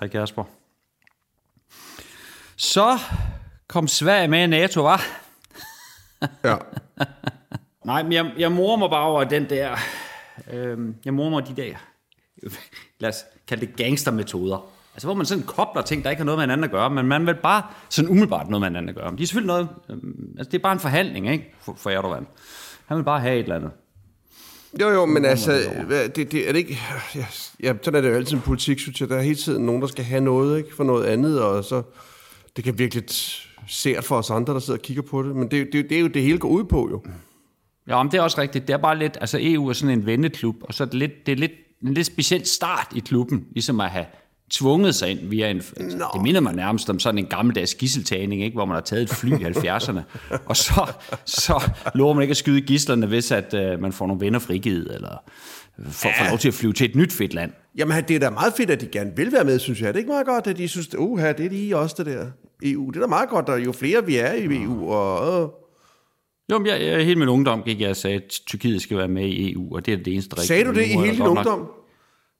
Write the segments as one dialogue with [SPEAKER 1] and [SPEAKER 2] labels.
[SPEAKER 1] Hej Kasper. Så kom Sverige med i NATO, var?
[SPEAKER 2] Ja.
[SPEAKER 1] Nej, men jeg, jeg morer mig bare over den der... Øh, jeg morer mig de der... Lad os kalde det gangstermetoder. Altså, hvor man sådan kobler ting, der ikke har noget med hinanden at gøre, men man vil bare sådan umiddelbart noget med hinanden at gøre. Men de er selvfølgelig noget... Øh, altså, det er bare en forhandling, ikke? For, for Erdogan. Han vil bare have et eller andet.
[SPEAKER 2] Jo, jo, men altså, det, det, er det ikke... Ja, ja, sådan er det jo altid en politik, synes jeg. Der er hele tiden nogen, der skal have noget, ikke? For noget andet, og så... Det kan virkelig sært for os andre, der sidder og kigger på det. Men det, det, det er jo det hele går ud på, jo.
[SPEAKER 1] Ja, men det er også rigtigt. Det er bare lidt, altså EU er sådan en venneklub, og så er det lidt, det er lidt, en lidt speciel start i klubben, ligesom at have tvunget sig ind via en... Altså, det minder mig nærmest om sådan en gammeldags gisseltagning, ikke? hvor man har taget et fly i 70'erne, og så, så lover man ikke at skyde gislerne, hvis at, uh, man får nogle venner frigivet, eller får, får lov til at flyve til et nyt fedt land.
[SPEAKER 2] Jamen, det er da meget fedt, at de gerne vil være med, synes jeg. Er det ikke meget godt, at de synes, uh, det er lige også det der EU. Det er da meget godt, at jo flere vi er i EU, og...
[SPEAKER 1] Jo, men jeg, jeg, hele min ungdom gik jeg og sagde, at Tyrkiet skal være med i EU, og det er det eneste rigtige.
[SPEAKER 2] sagde du det i
[SPEAKER 1] er
[SPEAKER 2] hele din ungdom?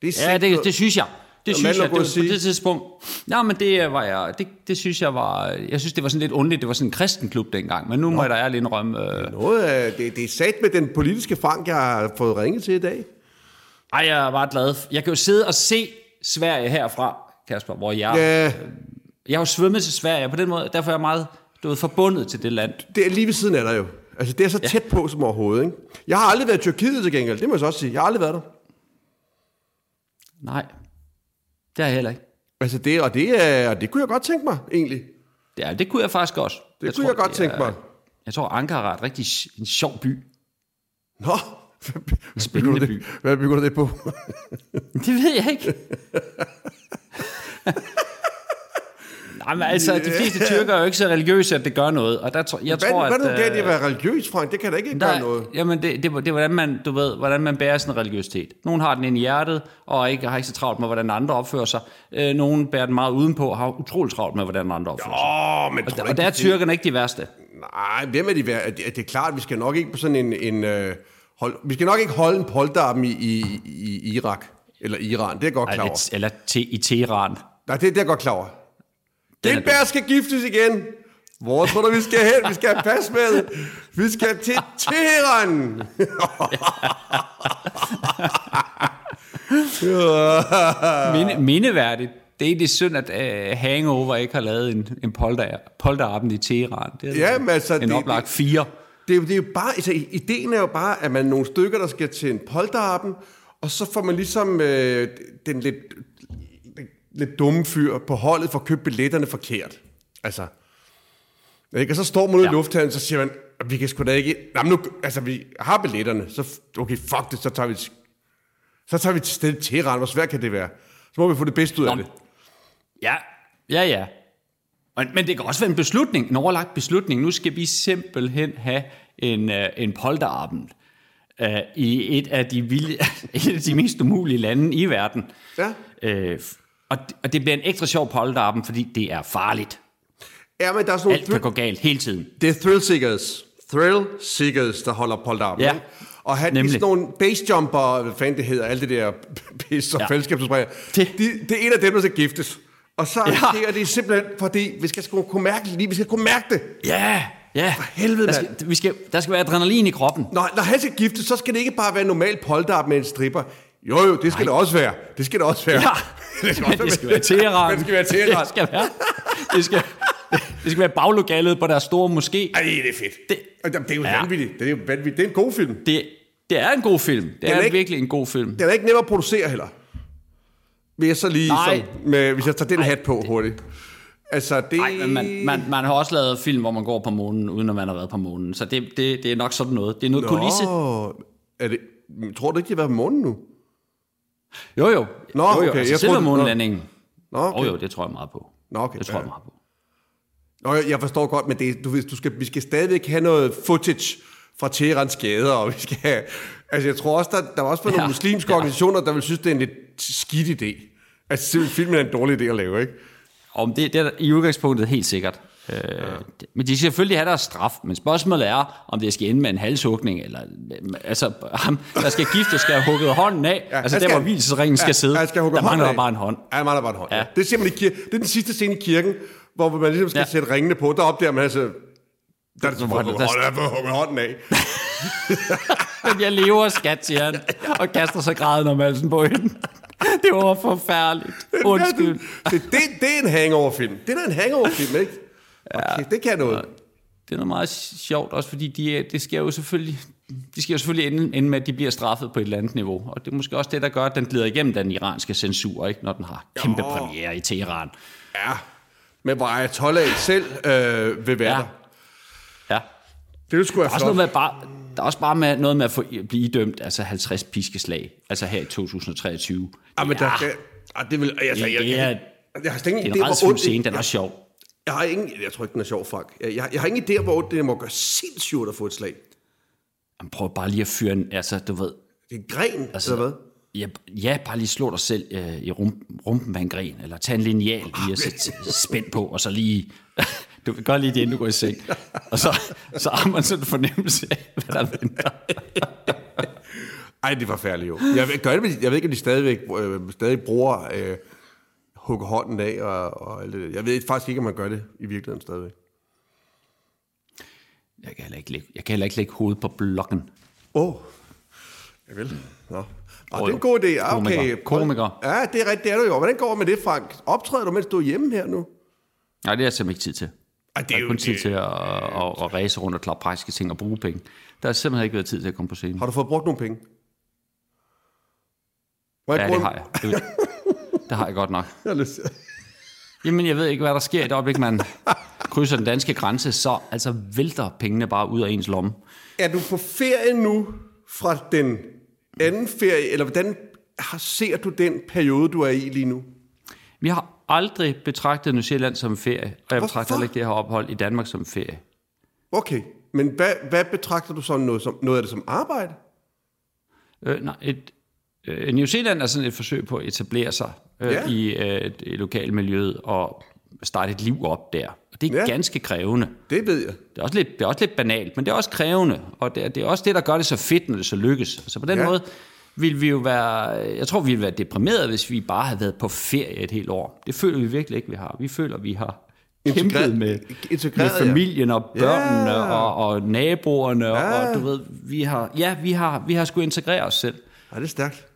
[SPEAKER 2] Det er
[SPEAKER 1] Ja, det, det synes jeg. Det synes jeg,
[SPEAKER 2] er
[SPEAKER 1] det var
[SPEAKER 2] at
[SPEAKER 1] på
[SPEAKER 2] sige-
[SPEAKER 1] det tidspunkt. Ja, men det var jeg, det, det synes jeg var, jeg synes det var sådan lidt underligt, det var sådan en kristenklub dengang, men nu må jeg da ærligt indrømme, øh,
[SPEAKER 2] Noget det, det er sat med den politiske fang, jeg har fået ringet til i dag.
[SPEAKER 1] ej, jeg er bare glad. Jeg kan jo sidde og se Sverige herfra, Kasper, hvor jeg,
[SPEAKER 2] Ja,
[SPEAKER 1] jeg har jo svømmet til Sverige, på den måde, derfor er jeg meget du ved, forbundet til det land.
[SPEAKER 2] det er lige ved siden af dig jo. Altså, det er så tæt på som overhovedet, ikke? Jeg har aldrig været i Tyrkiet til gengæld, det må jeg så også sige. Jeg har aldrig været der.
[SPEAKER 1] Nej, det er jeg heller ikke.
[SPEAKER 2] Altså, det, og, det, og det kunne jeg godt tænke mig, egentlig.
[SPEAKER 1] Det, er, det kunne jeg faktisk også.
[SPEAKER 2] Det kunne jeg godt tænke
[SPEAKER 1] er-
[SPEAKER 2] mig.
[SPEAKER 1] Jeg tror, Ankara er et rigtig en sjov by.
[SPEAKER 2] Nå, hvad bygger du det,
[SPEAKER 1] by.
[SPEAKER 2] hvad bygger du det på?
[SPEAKER 1] Det ved jeg ikke. Nej, men altså, de fleste tyrker er jo ikke så religiøse, at det gør noget. Og der jeg
[SPEAKER 2] Hvad,
[SPEAKER 1] tror,
[SPEAKER 2] hvad
[SPEAKER 1] at...
[SPEAKER 2] er nu galt i at være religiøs, Frank? Det kan da ikke gøre
[SPEAKER 1] der,
[SPEAKER 2] noget.
[SPEAKER 1] jamen, det, det, det er, hvordan man, du ved, hvordan man bærer sin religiøsitet. Nogle har den ind i hjertet, og ikke, har ikke så travlt med, hvordan andre opfører sig. Øh, nogle bærer den meget udenpå, og har utroligt travlt med, hvordan andre opfører sig.
[SPEAKER 2] Åh, men
[SPEAKER 1] Og,
[SPEAKER 2] du
[SPEAKER 1] og der er tyrkerne ikke de værste.
[SPEAKER 2] Nej, hvem er de værd? Det, det er klart, vi skal nok ikke på sådan en... en øh, hold, vi skal nok ikke holde en polterappen i, i, i Irak. Eller Iran, det er jeg godt klar over.
[SPEAKER 1] eller te, i Teheran.
[SPEAKER 2] Nej, det, det er jeg godt klar over.
[SPEAKER 1] Den er
[SPEAKER 2] Lindberg skal giftes igen. Hvor tror du, vi skal hen? Vi skal have pas med. Vi skal til Teheran.
[SPEAKER 1] Minde, mindeværdigt. Det er egentlig synd, at uh, Hangover ikke har lavet en, en polter, i Teheran. Det er
[SPEAKER 2] Ja, men altså,
[SPEAKER 1] en
[SPEAKER 2] det-
[SPEAKER 1] oplagt fire.
[SPEAKER 2] Det, er jo- det er jo bare, altså, ideen er jo bare, at man er nogle stykker, der skal til en polterappen, og så får man ligesom øh, den lidt, lidt dumme fyr på holdet for at købe billetterne forkert. Altså, ikke? Og så står man ude ja. i lufthavnen, så siger man, vi kan sgu da ikke... Jamen nu, altså, vi har billetterne, så okay, fuck det, så tager vi, så tager vi til stedet til Teheran. Hvor svært kan det være? Så må vi få det bedste ud af
[SPEAKER 1] Nå.
[SPEAKER 2] det.
[SPEAKER 1] Ja, ja, ja. Men, men det kan også være en beslutning, en overlagt beslutning. Nu skal vi simpelthen have en, uh, en polterabend uh, i et af, de vilde, et af de mest umulige lande i verden.
[SPEAKER 2] Ja.
[SPEAKER 1] Uh, og, og det bliver en ekstra sjov polterabend, fordi det er farligt.
[SPEAKER 2] Ja, men der er sådan
[SPEAKER 1] Alt kan gå galt hele tiden.
[SPEAKER 2] Det er thrill seekers. Thrill seekers, der holder polterappen.
[SPEAKER 1] Ja,
[SPEAKER 2] ikke? Og han,
[SPEAKER 1] nemlig.
[SPEAKER 2] sådan nogle basejumper, hvad fanden det hedder, alt det der pis og ja. Fællesskabsudspræger, det.
[SPEAKER 1] Det-
[SPEAKER 2] De, det er en af dem, der skal giftes. Og så
[SPEAKER 1] Ja.
[SPEAKER 2] ja. det simpelthen, fordi vi skal kunne mærke det lige, vi skal kunne mærke det.
[SPEAKER 1] Ja, ja. For
[SPEAKER 2] helvede,
[SPEAKER 1] der skal, vi skal, der skal være adrenalin i kroppen.
[SPEAKER 2] Når, når han skal giftes, så skal det ikke bare være en normal polterab med en stripper. Jo, jo, det skal det også være. Det skal det også være.
[SPEAKER 1] Ja,
[SPEAKER 2] det skal,
[SPEAKER 1] det være Teheran.
[SPEAKER 2] Det skal være Teheran.
[SPEAKER 1] Det skal være, det skal, det skal være baglokalet på deres store moské.
[SPEAKER 2] Ej, det er fedt.
[SPEAKER 1] Det-
[SPEAKER 2] Det, det er jo
[SPEAKER 1] Ja.
[SPEAKER 2] vanvittigt. Det er jo vanvittigt. Det er en god film.
[SPEAKER 1] Det, det er en god film. Det
[SPEAKER 2] er
[SPEAKER 1] er,
[SPEAKER 2] ikke-
[SPEAKER 1] virkelig en god film.
[SPEAKER 2] Den er ikke nem at producere heller. Vil jeg så lige,
[SPEAKER 1] Nej.
[SPEAKER 2] som, med, hvis jeg tager den hat på hurtigt. Altså, det...
[SPEAKER 1] Nej, men man, man, man har også lavet film, hvor man går på månen, uden at man har været på månen. Så det, det, det er nok sådan noget. Det er noget Nå. kulisse.
[SPEAKER 2] Er det, tror du ikke, de har været på månen nu?
[SPEAKER 1] Jo, jo.
[SPEAKER 2] Nå,
[SPEAKER 1] jo, jo.
[SPEAKER 2] okay,
[SPEAKER 1] Altså,
[SPEAKER 2] jeg
[SPEAKER 1] selve månelandingen.
[SPEAKER 2] Nå, okay.
[SPEAKER 1] Jo, jo, det tror jeg meget på.
[SPEAKER 2] Nå, okay.
[SPEAKER 1] Det tror jeg meget på.
[SPEAKER 2] Nå, jeg, jeg forstår godt, men det, du, ved, du skal, vi skal stadigvæk have noget footage fra Teherans gader, og vi skal have, Altså, jeg tror også, der, der var også for nogle
[SPEAKER 1] Ja.
[SPEAKER 2] muslimske
[SPEAKER 1] Ja.
[SPEAKER 2] organisationer, der vil synes, det er en lidt skidt idé. Altså, simpelthen filmen er en dårlig idé at lave, ikke?
[SPEAKER 1] Om det, det er der i udgangspunktet helt sikkert. Øh, Men de skal selvfølgelig have deres straf, men spørgsmålet er, om det skal ende med en halshugning, eller altså ham, der skal gifte, skal have hugget hånden af, ja, altså der, hvor hvilesringen skal sidde,
[SPEAKER 2] han skal
[SPEAKER 1] der mangler
[SPEAKER 2] af.
[SPEAKER 1] bare en hånd.
[SPEAKER 2] Ja, der mangler bare en hånd. Ja.
[SPEAKER 1] Ja.
[SPEAKER 2] Det, ser man i kir- det er den sidste scene i kirken, hvor man ligesom skal ja.
[SPEAKER 1] Ja.
[SPEAKER 2] sætte ringene på. Der opdager man altså... Der er det
[SPEAKER 1] Hvor
[SPEAKER 2] hugget
[SPEAKER 1] der-
[SPEAKER 2] hånden, af.
[SPEAKER 1] Men jeg lever, skat, siger han, og kaster sig græden om halsen på hende. Det var forfærdeligt. Undskyld.
[SPEAKER 2] Ja, det, det, det er en hangover-film. Det er en hangover-film, ikke? Okay, det kan noget.
[SPEAKER 1] Det er noget meget sjovt, også fordi de, det sker jo selvfølgelig, de skal jo selvfølgelig ende, ende med, at de bliver straffet på et eller andet niveau. Og det er måske også det, der gør, at den glider igennem den iranske censur, ikke? når den har kæmpe
[SPEAKER 2] Jo.
[SPEAKER 1] premiere i Teheran.
[SPEAKER 2] Ja, men hvor Ayatollah selv øh, vil være
[SPEAKER 1] Ja.
[SPEAKER 2] der.
[SPEAKER 1] Ja.
[SPEAKER 2] Det skulle
[SPEAKER 1] er, også noget
[SPEAKER 2] flot.
[SPEAKER 1] med bare, der er også bare med, noget med at få, blive idømt altså 50 piskeslag, altså her i 2023.
[SPEAKER 2] Ja, men der skal... Ah, det vil, altså, jeg,
[SPEAKER 1] det
[SPEAKER 2] jeg,
[SPEAKER 1] er-
[SPEAKER 2] jeg, jeg, har slet ingen
[SPEAKER 1] Det er
[SPEAKER 2] idé,
[SPEAKER 1] en
[SPEAKER 2] hvor
[SPEAKER 1] rædsfuld
[SPEAKER 2] ondt...
[SPEAKER 1] scene, den er sjov.
[SPEAKER 2] Jeg har ingen... Jeg tror ikke, den er sjov, Frank. Jeg, jeg, jeg har ingen idé, hvor det må gøre sindssygt at få et slag.
[SPEAKER 1] Jamen, prøv bare lige at fyre en, altså du ved,
[SPEAKER 2] Det er en gren, altså, eller hvad?
[SPEAKER 1] Ja, ja, bare lige slå dig selv øh, i rum, rumpen med en gren, eller tag en lineal lige og sæt spænd på, og så lige... Du gør lige det, inden du går i seng. Og så, så har man sådan en fornemmelse af, hvad der venter.
[SPEAKER 2] Ej, det var færdigt jo. Jeg gør det, jeg ved ikke, om de stadigvæk øh, stadig bruger øh, hugge hånden af og, og alt det. Jeg ved faktisk ikke, om man gør det i virkeligheden stadigvæk.
[SPEAKER 1] Jeg kan heller ikke lægge, jeg kan heller ikke lægge hovedet på blokken.
[SPEAKER 2] Åh, oh. jeg vil. Nå. Nå,
[SPEAKER 1] Åh,
[SPEAKER 2] det er en god idé. Ah,
[SPEAKER 1] Komiker.
[SPEAKER 2] Okay.
[SPEAKER 1] Komiker.
[SPEAKER 2] Ja, det er rigtigt, det er du jo. Hvordan går det med det, Frank? Optræder du, mens du er hjemme her nu?
[SPEAKER 1] Nej, det er jeg simpelthen ikke tid til.
[SPEAKER 2] Ej, det
[SPEAKER 1] Jeg har kun tid til at, at, at ræse rundt og klare praktiske ting og bruge penge. Der har simpelthen ikke været tid til at komme på scenen.
[SPEAKER 2] Har du fået brugt nogle penge? Hvad er
[SPEAKER 1] Ja, det har jeg. Det, det har jeg godt nok.
[SPEAKER 2] Jeg har lyst til-
[SPEAKER 1] Jamen, jeg ved ikke, hvad der sker i det øjeblik, man krydser den danske grænse, så altså vælter pengene bare ud af ens lomme.
[SPEAKER 2] Er du på ferie nu fra den anden ferie, eller hvordan ser du den periode, du er i lige nu?
[SPEAKER 1] Vi har aldrig betragtet New Zealand som ferie, og jeg betragter heller ikke det her ophold i Danmark som ferie.
[SPEAKER 2] Okay, men hvad, hvad betragter du som noget, som noget af det som arbejde?
[SPEAKER 1] Øh, nej, et, øh, New Zealand er sådan et forsøg på at etablere sig øh,
[SPEAKER 2] Ja.
[SPEAKER 1] i øh, det lokale miljøet og starte et liv op der. Og det er
[SPEAKER 2] Ja.
[SPEAKER 1] ganske krævende.
[SPEAKER 2] Det ved jeg.
[SPEAKER 1] Det er, også lidt, det er også lidt banalt, men det er også krævende, og det er, det er også det, der gør det så fedt, når det så lykkes. Så på den
[SPEAKER 2] Ja.
[SPEAKER 1] måde vil vi jo være, jeg tror, vi ville være deprimeret, hvis vi bare havde været på ferie et helt år. Det føler vi virkelig ikke, vi har. Vi føler, vi har kæmpet med,
[SPEAKER 2] integreret,
[SPEAKER 1] med familien og børnene
[SPEAKER 2] Ja.
[SPEAKER 1] og, og naboerne,
[SPEAKER 2] Ja.
[SPEAKER 1] og, og du ved, vi har, ja, vi har, vi har skulle integrere os selv.
[SPEAKER 2] Ja, det er stærkt.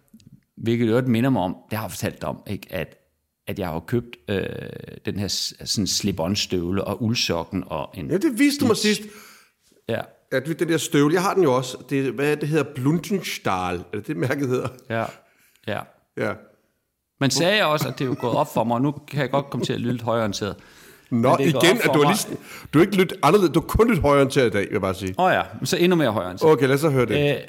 [SPEAKER 1] Hvilket jo minder mig om, det har jeg fortalt dig om, ikke? At, at jeg har købt øh, den her sådan slip-on støvle og uldsokken og en...
[SPEAKER 2] Ja, det viste du mig sidst.
[SPEAKER 1] Ja,
[SPEAKER 2] At den der støvle, jeg har den jo også. Det, hvad er det, hedder? Blundenstahl. Er det det, mærket hedder?
[SPEAKER 1] ja, ja.
[SPEAKER 2] Ja.
[SPEAKER 1] Men sagde jeg også, at det er jo gået op for mig, og nu kan jeg godt komme til at lyde lidt højorienteret.
[SPEAKER 2] Nå, igen, at du
[SPEAKER 1] mig-
[SPEAKER 2] lige, du er ikke lidt anderledes. Du er kun lidt højorienteret i dag, vil jeg bare sige.
[SPEAKER 1] Åh oh ja, så endnu mere højorienteret.
[SPEAKER 2] Okay, lad os så høre det.
[SPEAKER 1] Øh,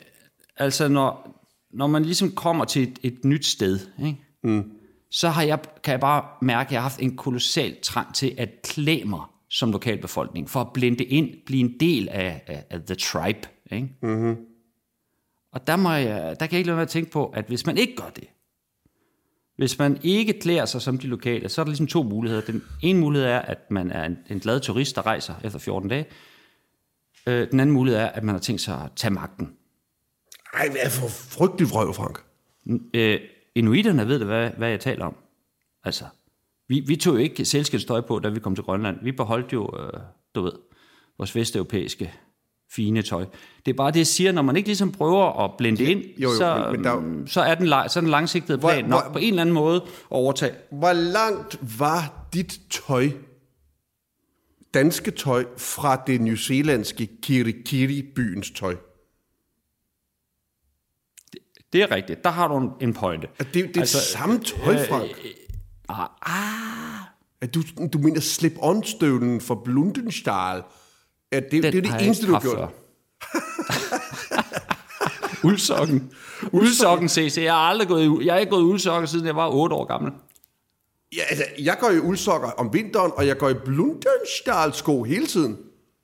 [SPEAKER 1] altså, når, når man ligesom kommer til et, et nyt sted, ikke? Mm. så har jeg, kan jeg bare mærke, at jeg har haft en kolossal trang til at klæde mig som lokalbefolkning, for at blende ind, blive en del af, af, af the tribe. Ikke? Mm-hmm. Og der, må jeg, der kan jeg ikke lade være at tænke på, at hvis man ikke gør det, hvis man ikke klæder sig som de lokale, så er der ligesom to muligheder. Den ene mulighed er, at man er en, en glad turist, der rejser efter 14 dage. Øh, den anden mulighed er, at man har tænkt sig at tage magten.
[SPEAKER 2] Ej, hvad for frygtelig vrøv, Frank.
[SPEAKER 1] Øh, inuiterne ved da, hvad, hvad jeg taler om. Altså, vi, vi tog jo ikke selskabstøj på, da vi kom til Grønland. Vi beholdt jo, øh, du ved, vores vesteuropæiske fine tøj. Det er bare det, jeg siger, når man ikke ligesom prøver at blende ind,
[SPEAKER 2] jo, jo,
[SPEAKER 1] så,
[SPEAKER 2] men- der er
[SPEAKER 1] mm, så er den, så er den langsigtede
[SPEAKER 2] Hvor-
[SPEAKER 1] plan nok
[SPEAKER 2] hvor-
[SPEAKER 1] på en eller anden måde at overtage.
[SPEAKER 2] Hvor langt var dit tøj, danske tøj, fra det newzealandske Kirikiri-byens tøj?
[SPEAKER 1] Det er rigtigt. Der har du en, en pointe.
[SPEAKER 2] Det, det er altså, samme tøj, Frank.
[SPEAKER 1] Ah, ah,
[SPEAKER 2] At du, du mener slip-on-støvlen fra Blundenstahl. At det, det er det eneste, du har gjort.
[SPEAKER 1] Uldsokken. Uldsokken CC. Jeg har aldrig gået i, jeg har ikke gået i uldsokker, siden jeg var 8 år gammel.
[SPEAKER 2] Ja, altså, jeg går i uldsokker om vinteren, og jeg går i Blundenstahl-sko hele tiden.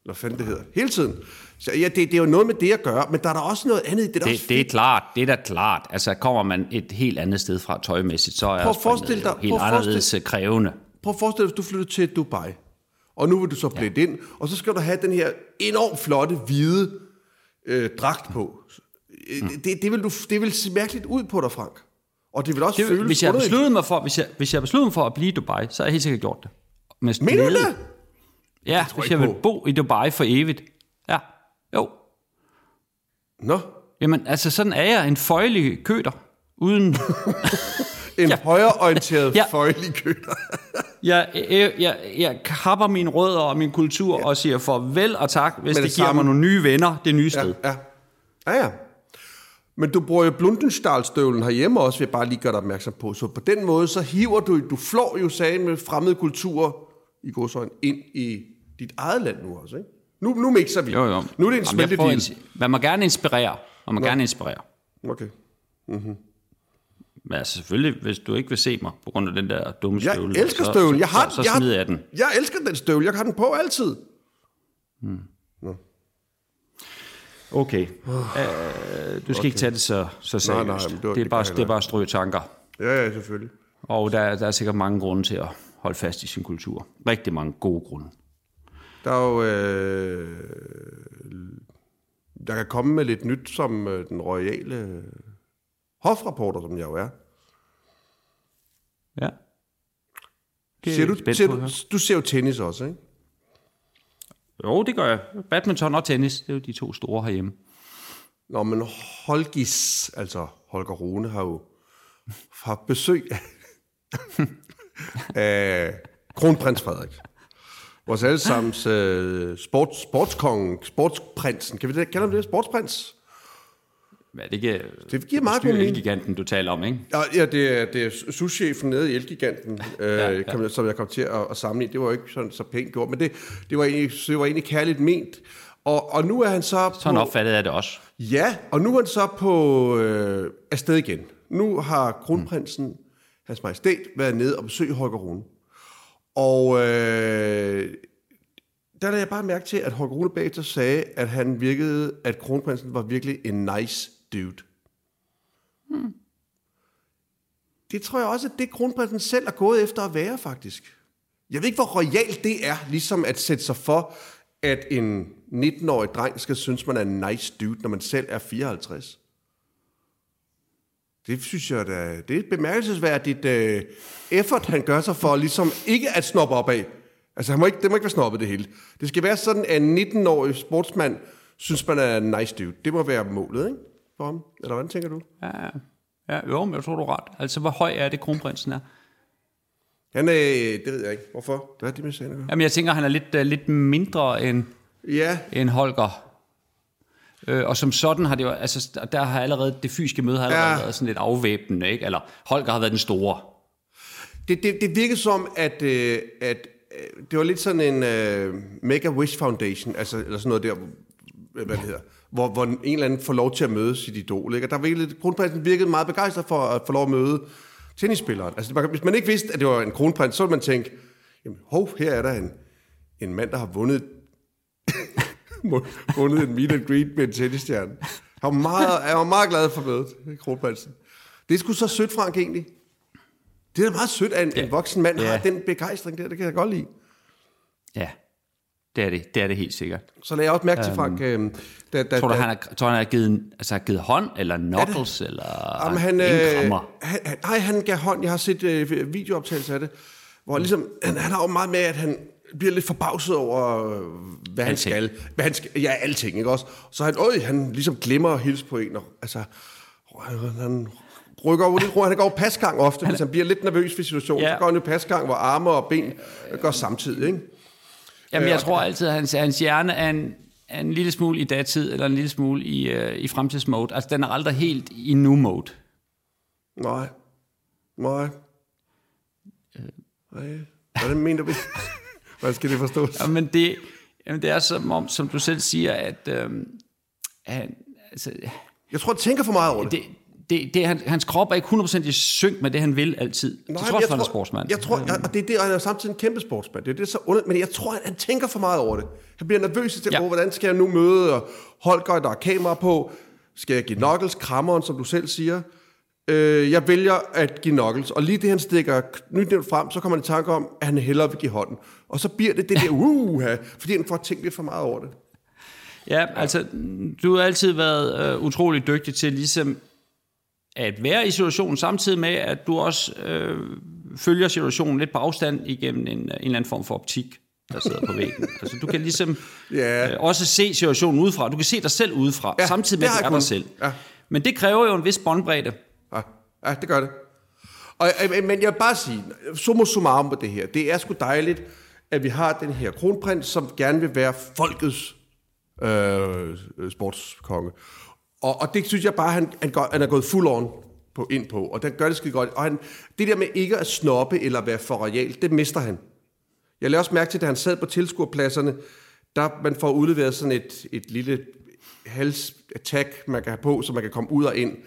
[SPEAKER 2] Hvad fanden det hedder? Hele tiden. Så ja, det, det er jo noget med det at gøre, men der er der også noget andet i det. Der er også
[SPEAKER 1] Det, det er klart, det er da klart. Altså, kommer man et helt andet sted fra tøjmæssigt, så er
[SPEAKER 2] Prøv
[SPEAKER 1] springet jo helt
[SPEAKER 2] prøv
[SPEAKER 1] anderledes krævende.
[SPEAKER 2] Prøv at forestille dig, hvis du flyttede til Dubai, og nu vil du så blende ja. ind, og så skal du have den her enormt flotte, hvide øh, dragt på. Mm. Det, det, vil du, det vil se mærkeligt ud på dig, Frank. Og det vil også
[SPEAKER 1] Det,
[SPEAKER 2] føles
[SPEAKER 1] hvis, jeg besluttede mig for, hvis, jeg, hvis jeg besluttede mig for at blive i Dubai, så har jeg helt sikkert gjort det. Med
[SPEAKER 2] Mener du det?
[SPEAKER 1] Ja,
[SPEAKER 2] tror
[SPEAKER 1] hvis
[SPEAKER 2] jeg
[SPEAKER 1] jeg vil bo i Dubai for evigt. Jo.
[SPEAKER 2] Nå,
[SPEAKER 1] Jamen, altså sådan er jeg en føjelig køter, uden...
[SPEAKER 2] en ja. Højreorienteret ja.
[SPEAKER 1] Ja.
[SPEAKER 2] føjelig køter.
[SPEAKER 1] jeg, jeg, jeg, jeg kapper mine rødder og min kultur ja. og siger farvel og tak, hvis
[SPEAKER 2] det
[SPEAKER 1] det, giver
[SPEAKER 2] samme-
[SPEAKER 1] mig nogle nye venner det nye sted.
[SPEAKER 2] Ja, ja. ja, ja. Men du bruger jo Blundenstalstøvlen herhjemme også, vil jeg bare lige gøre dig opmærksom på. Så på den måde, så hiver du, du flår jo sagen med fremmede kulturer i godsøjne ind i dit eget land nu også, ikke? Nu, nu mixer vi.
[SPEAKER 1] Jo, jo.
[SPEAKER 2] Nu er det en
[SPEAKER 1] jeg
[SPEAKER 2] smeltedeal.
[SPEAKER 1] Man må gerne inspirere. Man må Nå. gerne inspirere.
[SPEAKER 2] Okay.
[SPEAKER 1] Men altså selvfølgelig, hvis du ikke vil se mig på grund af den der dumme
[SPEAKER 2] Jeg
[SPEAKER 1] støvle,
[SPEAKER 2] elsker
[SPEAKER 1] så,
[SPEAKER 2] støvlen. Jeg har,
[SPEAKER 1] så, så,
[SPEAKER 2] jeg,
[SPEAKER 1] så smider jeg den.
[SPEAKER 2] Jeg elsker den støvle. Jeg har den på altid.
[SPEAKER 1] Okay. Uh, du skal ikke tage det så, så seriøst.
[SPEAKER 2] nej, men det var-
[SPEAKER 1] det, er bare,
[SPEAKER 2] jeg
[SPEAKER 1] det er bare strø tanker.
[SPEAKER 2] Ja, ja, selvfølgelig.
[SPEAKER 1] Og der, der er sikkert mange grunde til at holde fast i sin kultur. Rigtig mange gode grunde.
[SPEAKER 2] Der er jo... Øh, der kan komme med lidt nyt, som øh, den royale hofrapporter, som jeg jo er.
[SPEAKER 1] Ja. Det er
[SPEAKER 2] Ser du,
[SPEAKER 1] jeg
[SPEAKER 2] ser du, du ser jo tennis også, ikke?
[SPEAKER 1] Jo, det gør jeg. Badminton og tennis, det er jo de to store herhjemme.
[SPEAKER 2] Nå, men Holgis, altså Holger Rune, har jo haft besøg af kronprins Frederik. Vores allesammens øh, sports, sportskongen, sportsprinsen. Kan vi det, kalde ham det? Sportsprins?
[SPEAKER 1] Er det ikke?
[SPEAKER 2] Det giver meget god mening.
[SPEAKER 1] giganten, du taler om, ikke?
[SPEAKER 2] Ja, ja det, er, det er souschefen nede i Elgiganten, øh, ja,
[SPEAKER 1] ja.
[SPEAKER 2] ja. Som jeg kom til at, at sammenligne. Det var jo ikke sådan så pænt gjort, men det, det, var, egentlig, det var egentlig kærligt ment. Og, og nu er han så
[SPEAKER 1] Sådan
[SPEAKER 2] på...
[SPEAKER 1] opfattede jeg det også.
[SPEAKER 2] Ja, og nu er han så på øh, afsted igen. Nu har kronprinsen, mm. hans majestæt, været nede og besøgt Holger Rune. Og øh, der lader jeg bare mærke til, at Holger Rune bagefter sagde, at han virkede, at kronprinsen var virkelig en nice dude. Hmm. Det tror jeg også, at det kronprinsen selv er gået efter at være, faktisk. Jeg ved ikke, hvor royalt det er, ligesom at sætte sig for, at en 19-årig dreng skal synes, man er en nice dude, når man selv er 54. Det synes jeg da, det er bemærkelsesværdigt uh, effort, han gør sig for ligesom ikke at snoppe op af. Altså, han må ikke, det må ikke være snobbet det hele. Det skal være sådan, at en 19-årig sportsmand synes, man er en nice dude. Det må være målet, ikke? For ham. Eller hvordan tænker du?
[SPEAKER 1] Ja, ja jo, men jeg tror, du er ret. Altså, hvor høj er det, kronprinsen er?
[SPEAKER 2] Han er, det ved jeg ikke. Hvorfor? Hvad er det med sagen?
[SPEAKER 1] Jamen, jeg tænker, han er lidt, uh, lidt mindre end,
[SPEAKER 2] Ja,
[SPEAKER 1] end Holger. Øh, og som sådan har det jo, altså, der- har allerede, det fysiske møde har allerede
[SPEAKER 2] Ja.
[SPEAKER 1] været sådan lidt afvæbnende, ikke? Eller Holger har været den store.
[SPEAKER 2] Det, det, det virkede som, at, øh, at øh, det var lidt sådan en øh, Make-A-Wish Foundation, altså, eller sådan noget der, hvad det hedder, hvor, hvor en eller anden får lov til at møde sit idol. Ikke? Og der virkede, kronprinsen virkede meget begejstret for at få lov at møde tennisspilleren. Altså, man- hvis man ikke vidste, at det var en kronprins, så ville man tænke, jamen, hov, her er der en, en mand, der har vundet, vundet en meet and greet med en tennisstjerne. Han var meget, jeg var meget glad for mødet, kronprinsen. Det er sgu så sødt, Frank, egentlig. Det er da meget sødt, at en, ja. en voksen mand ja. Har den begejstring der. Det kan jeg godt lide.
[SPEAKER 1] Ja, det er det. Det er det helt sikkert.
[SPEAKER 2] Så lagde jeg også mærke til, Frank, øh, da, da,
[SPEAKER 1] Tror du,
[SPEAKER 2] da,
[SPEAKER 1] han har, tror, han har givet, altså, har givet hånd, eller knuckles, eller
[SPEAKER 2] Jamen, han, øh, han, nej, han gav hånd. Jeg har set øh, videooptagelser af det, hvor han ligesom, han, han har jo meget med, at han bliver lidt forbavset over, øh, hvad han
[SPEAKER 1] Alting.
[SPEAKER 2] skal. Hvad han skal. Ja, alting, ikke også? Så han, øj, han ligesom glemmer at hilse på en. Og, altså, han, han rykker over lidt rundt. Han går over pasgang ofte, hvis han bliver lidt nervøs for situationen. Ja. Så går han jo pasgang, hvor arme og ben går samtidig, ikke?
[SPEAKER 1] Jamen,
[SPEAKER 2] øh,
[SPEAKER 1] jeg
[SPEAKER 2] og-
[SPEAKER 1] tror altid, at hans, hans hjerne er en, er en lille smule i datid, eller en lille smule i, øh, i fremtidsmode. Altså, den er aldrig helt i nu-mode.
[SPEAKER 2] Nej. Nej. Nej. Hvordan mener du? Hvordan skal det forstås?
[SPEAKER 1] Jamen, det, jamen, det er som om, som du selv siger, at øh, han, altså,
[SPEAKER 2] Jeg tror, jeg tænker for meget over det.
[SPEAKER 1] det, det, det, han, hans krop er ikke 100% i synk med det, han vil altid. Nej, det
[SPEAKER 2] men
[SPEAKER 1] trods for, han er sportsmand.
[SPEAKER 2] Jeg tror, jeg, og det er det, og han er samtidig en kæmpe sportsmand. Det er det, så underligt. Men jeg tror, han, han tænker for meget over det. Han bliver nervøs til, ja.
[SPEAKER 1] Ja.
[SPEAKER 2] hvordan skal jeg nu møde og Holger, der er kamera på? Skal jeg give knuckles, krammeren, som du selv siger? Øh, jeg vælger at give knuckles, og lige det, han stikker knytnæven frem, så kommer han i tanke om, at han hellere vil give hånden. Og så bliver det det der, uh, fordi han får tænkt lidt for meget over det.
[SPEAKER 1] Ja, altså, du har altid været øh, utrolig dygtig til ligesom at være i situationen, samtidig med, at du også øh, følger situationen lidt på afstand igennem en, en eller anden form for optik, der sidder på væggen. Altså, du kan ligesom
[SPEAKER 2] Ja.
[SPEAKER 1] øh, også se situationen udefra. Du kan se dig selv udefra,
[SPEAKER 2] Ja,
[SPEAKER 1] samtidig med, at du er
[SPEAKER 2] jeg
[SPEAKER 1] dig selv.
[SPEAKER 2] Ja.
[SPEAKER 1] Men det kræver jo en vis båndbredde.
[SPEAKER 2] Ja, ja det gør det. Og, øh, øh, men jeg vil bare sige, summa summarum på det her, det er sgu dejligt, at vi har den her kronprins, som gerne vil være folkets øh, sportskonge. Og, og det synes jeg bare, han, han, går, han er gået fuld on på, ind på, og den gør det skide godt. Og han, det der med ikke at snoppe eller være for royal, det mister han. Jeg lavede også mærke til, da han sad på tilskuerpladserne, der man får udleveret sådan et, et lille halsattack, man kan have på, så man kan komme ud og ind.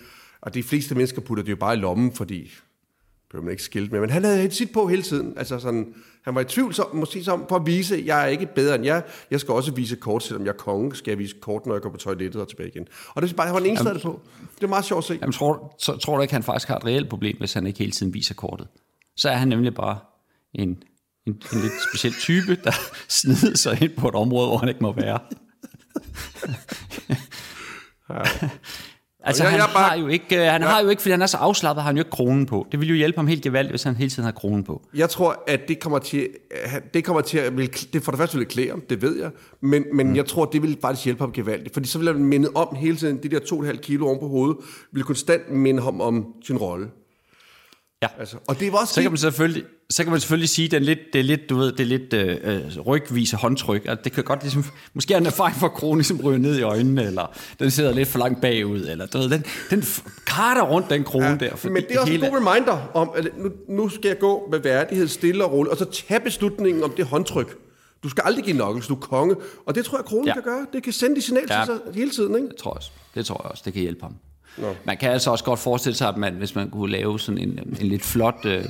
[SPEAKER 2] Og de fleste mennesker putter det jo bare i lommen, fordi det man ikke skilt med. Men han havde sit på hele tiden. Altså sådan, han var i tvivl som, måske som for at vise, at jeg er ikke bedre end jer. Jeg skal også vise kort, selvom jeg er konge, skal jeg vise kort, når jeg går på toilettet og tilbage igen. Og det er bare, han var den eneste, på. Det er meget sjovt at se.
[SPEAKER 1] Jamen, tror, så, tror du ikke, han faktisk har et reelt problem, hvis han ikke hele tiden viser kortet? Så er han nemlig bare en, en, en lidt speciel type, der snider sig ind på et område, hvor han ikke må være. altså,
[SPEAKER 2] Jeg-
[SPEAKER 1] han,
[SPEAKER 2] jeg bare-
[SPEAKER 1] har jo ikke, øh, han har jo ikke, fordi han er så afslappet, har han jo ikke kronen på. Det ville jo hjælpe ham helt gevaldigt, hvis han hele tiden har kronen på.
[SPEAKER 2] Jeg tror, at det kommer til, det kommer til at, det for det første vil klæde ham, det ved jeg, men, men mm. jeg tror, det vil faktisk hjælpe ham gevaldigt, fordi så vil han minde om hele tiden, de der 2,5 kilo oven på hovedet, vil konstant minde ham om sin rolle.
[SPEAKER 1] Ja.
[SPEAKER 2] Altså, og det var også
[SPEAKER 1] Så kan man selvfølgelig, så kan man selvfølgelig sige, er lidt, det er lidt, du ved, det er lidt øh, øh, rygvise håndtryk. At det kan godt ligesom, måske er en erfaring for kronen, som ryger ned i øjnene, eller den sidder lidt for langt bagud, eller du ved, den, den karter rundt den krone ja, der.
[SPEAKER 2] Men det er også
[SPEAKER 1] hele,
[SPEAKER 2] en god reminder om, at nu, nu skal jeg gå med værdighed, stille og roligt, og så tage beslutningen om det håndtryk. Du skal aldrig give knuckles, du er konge. Og det tror jeg, kronen ja. Kan gøre. Det kan sende de signal ja.
[SPEAKER 1] Ja.
[SPEAKER 2] til sig hele tiden, ikke?
[SPEAKER 1] Det tror jeg også. Det tror jeg også, det kan hjælpe ham. Nå. Man kan altså også godt forestille sig, at man, hvis man kunne lave sådan en, en lidt flot øh,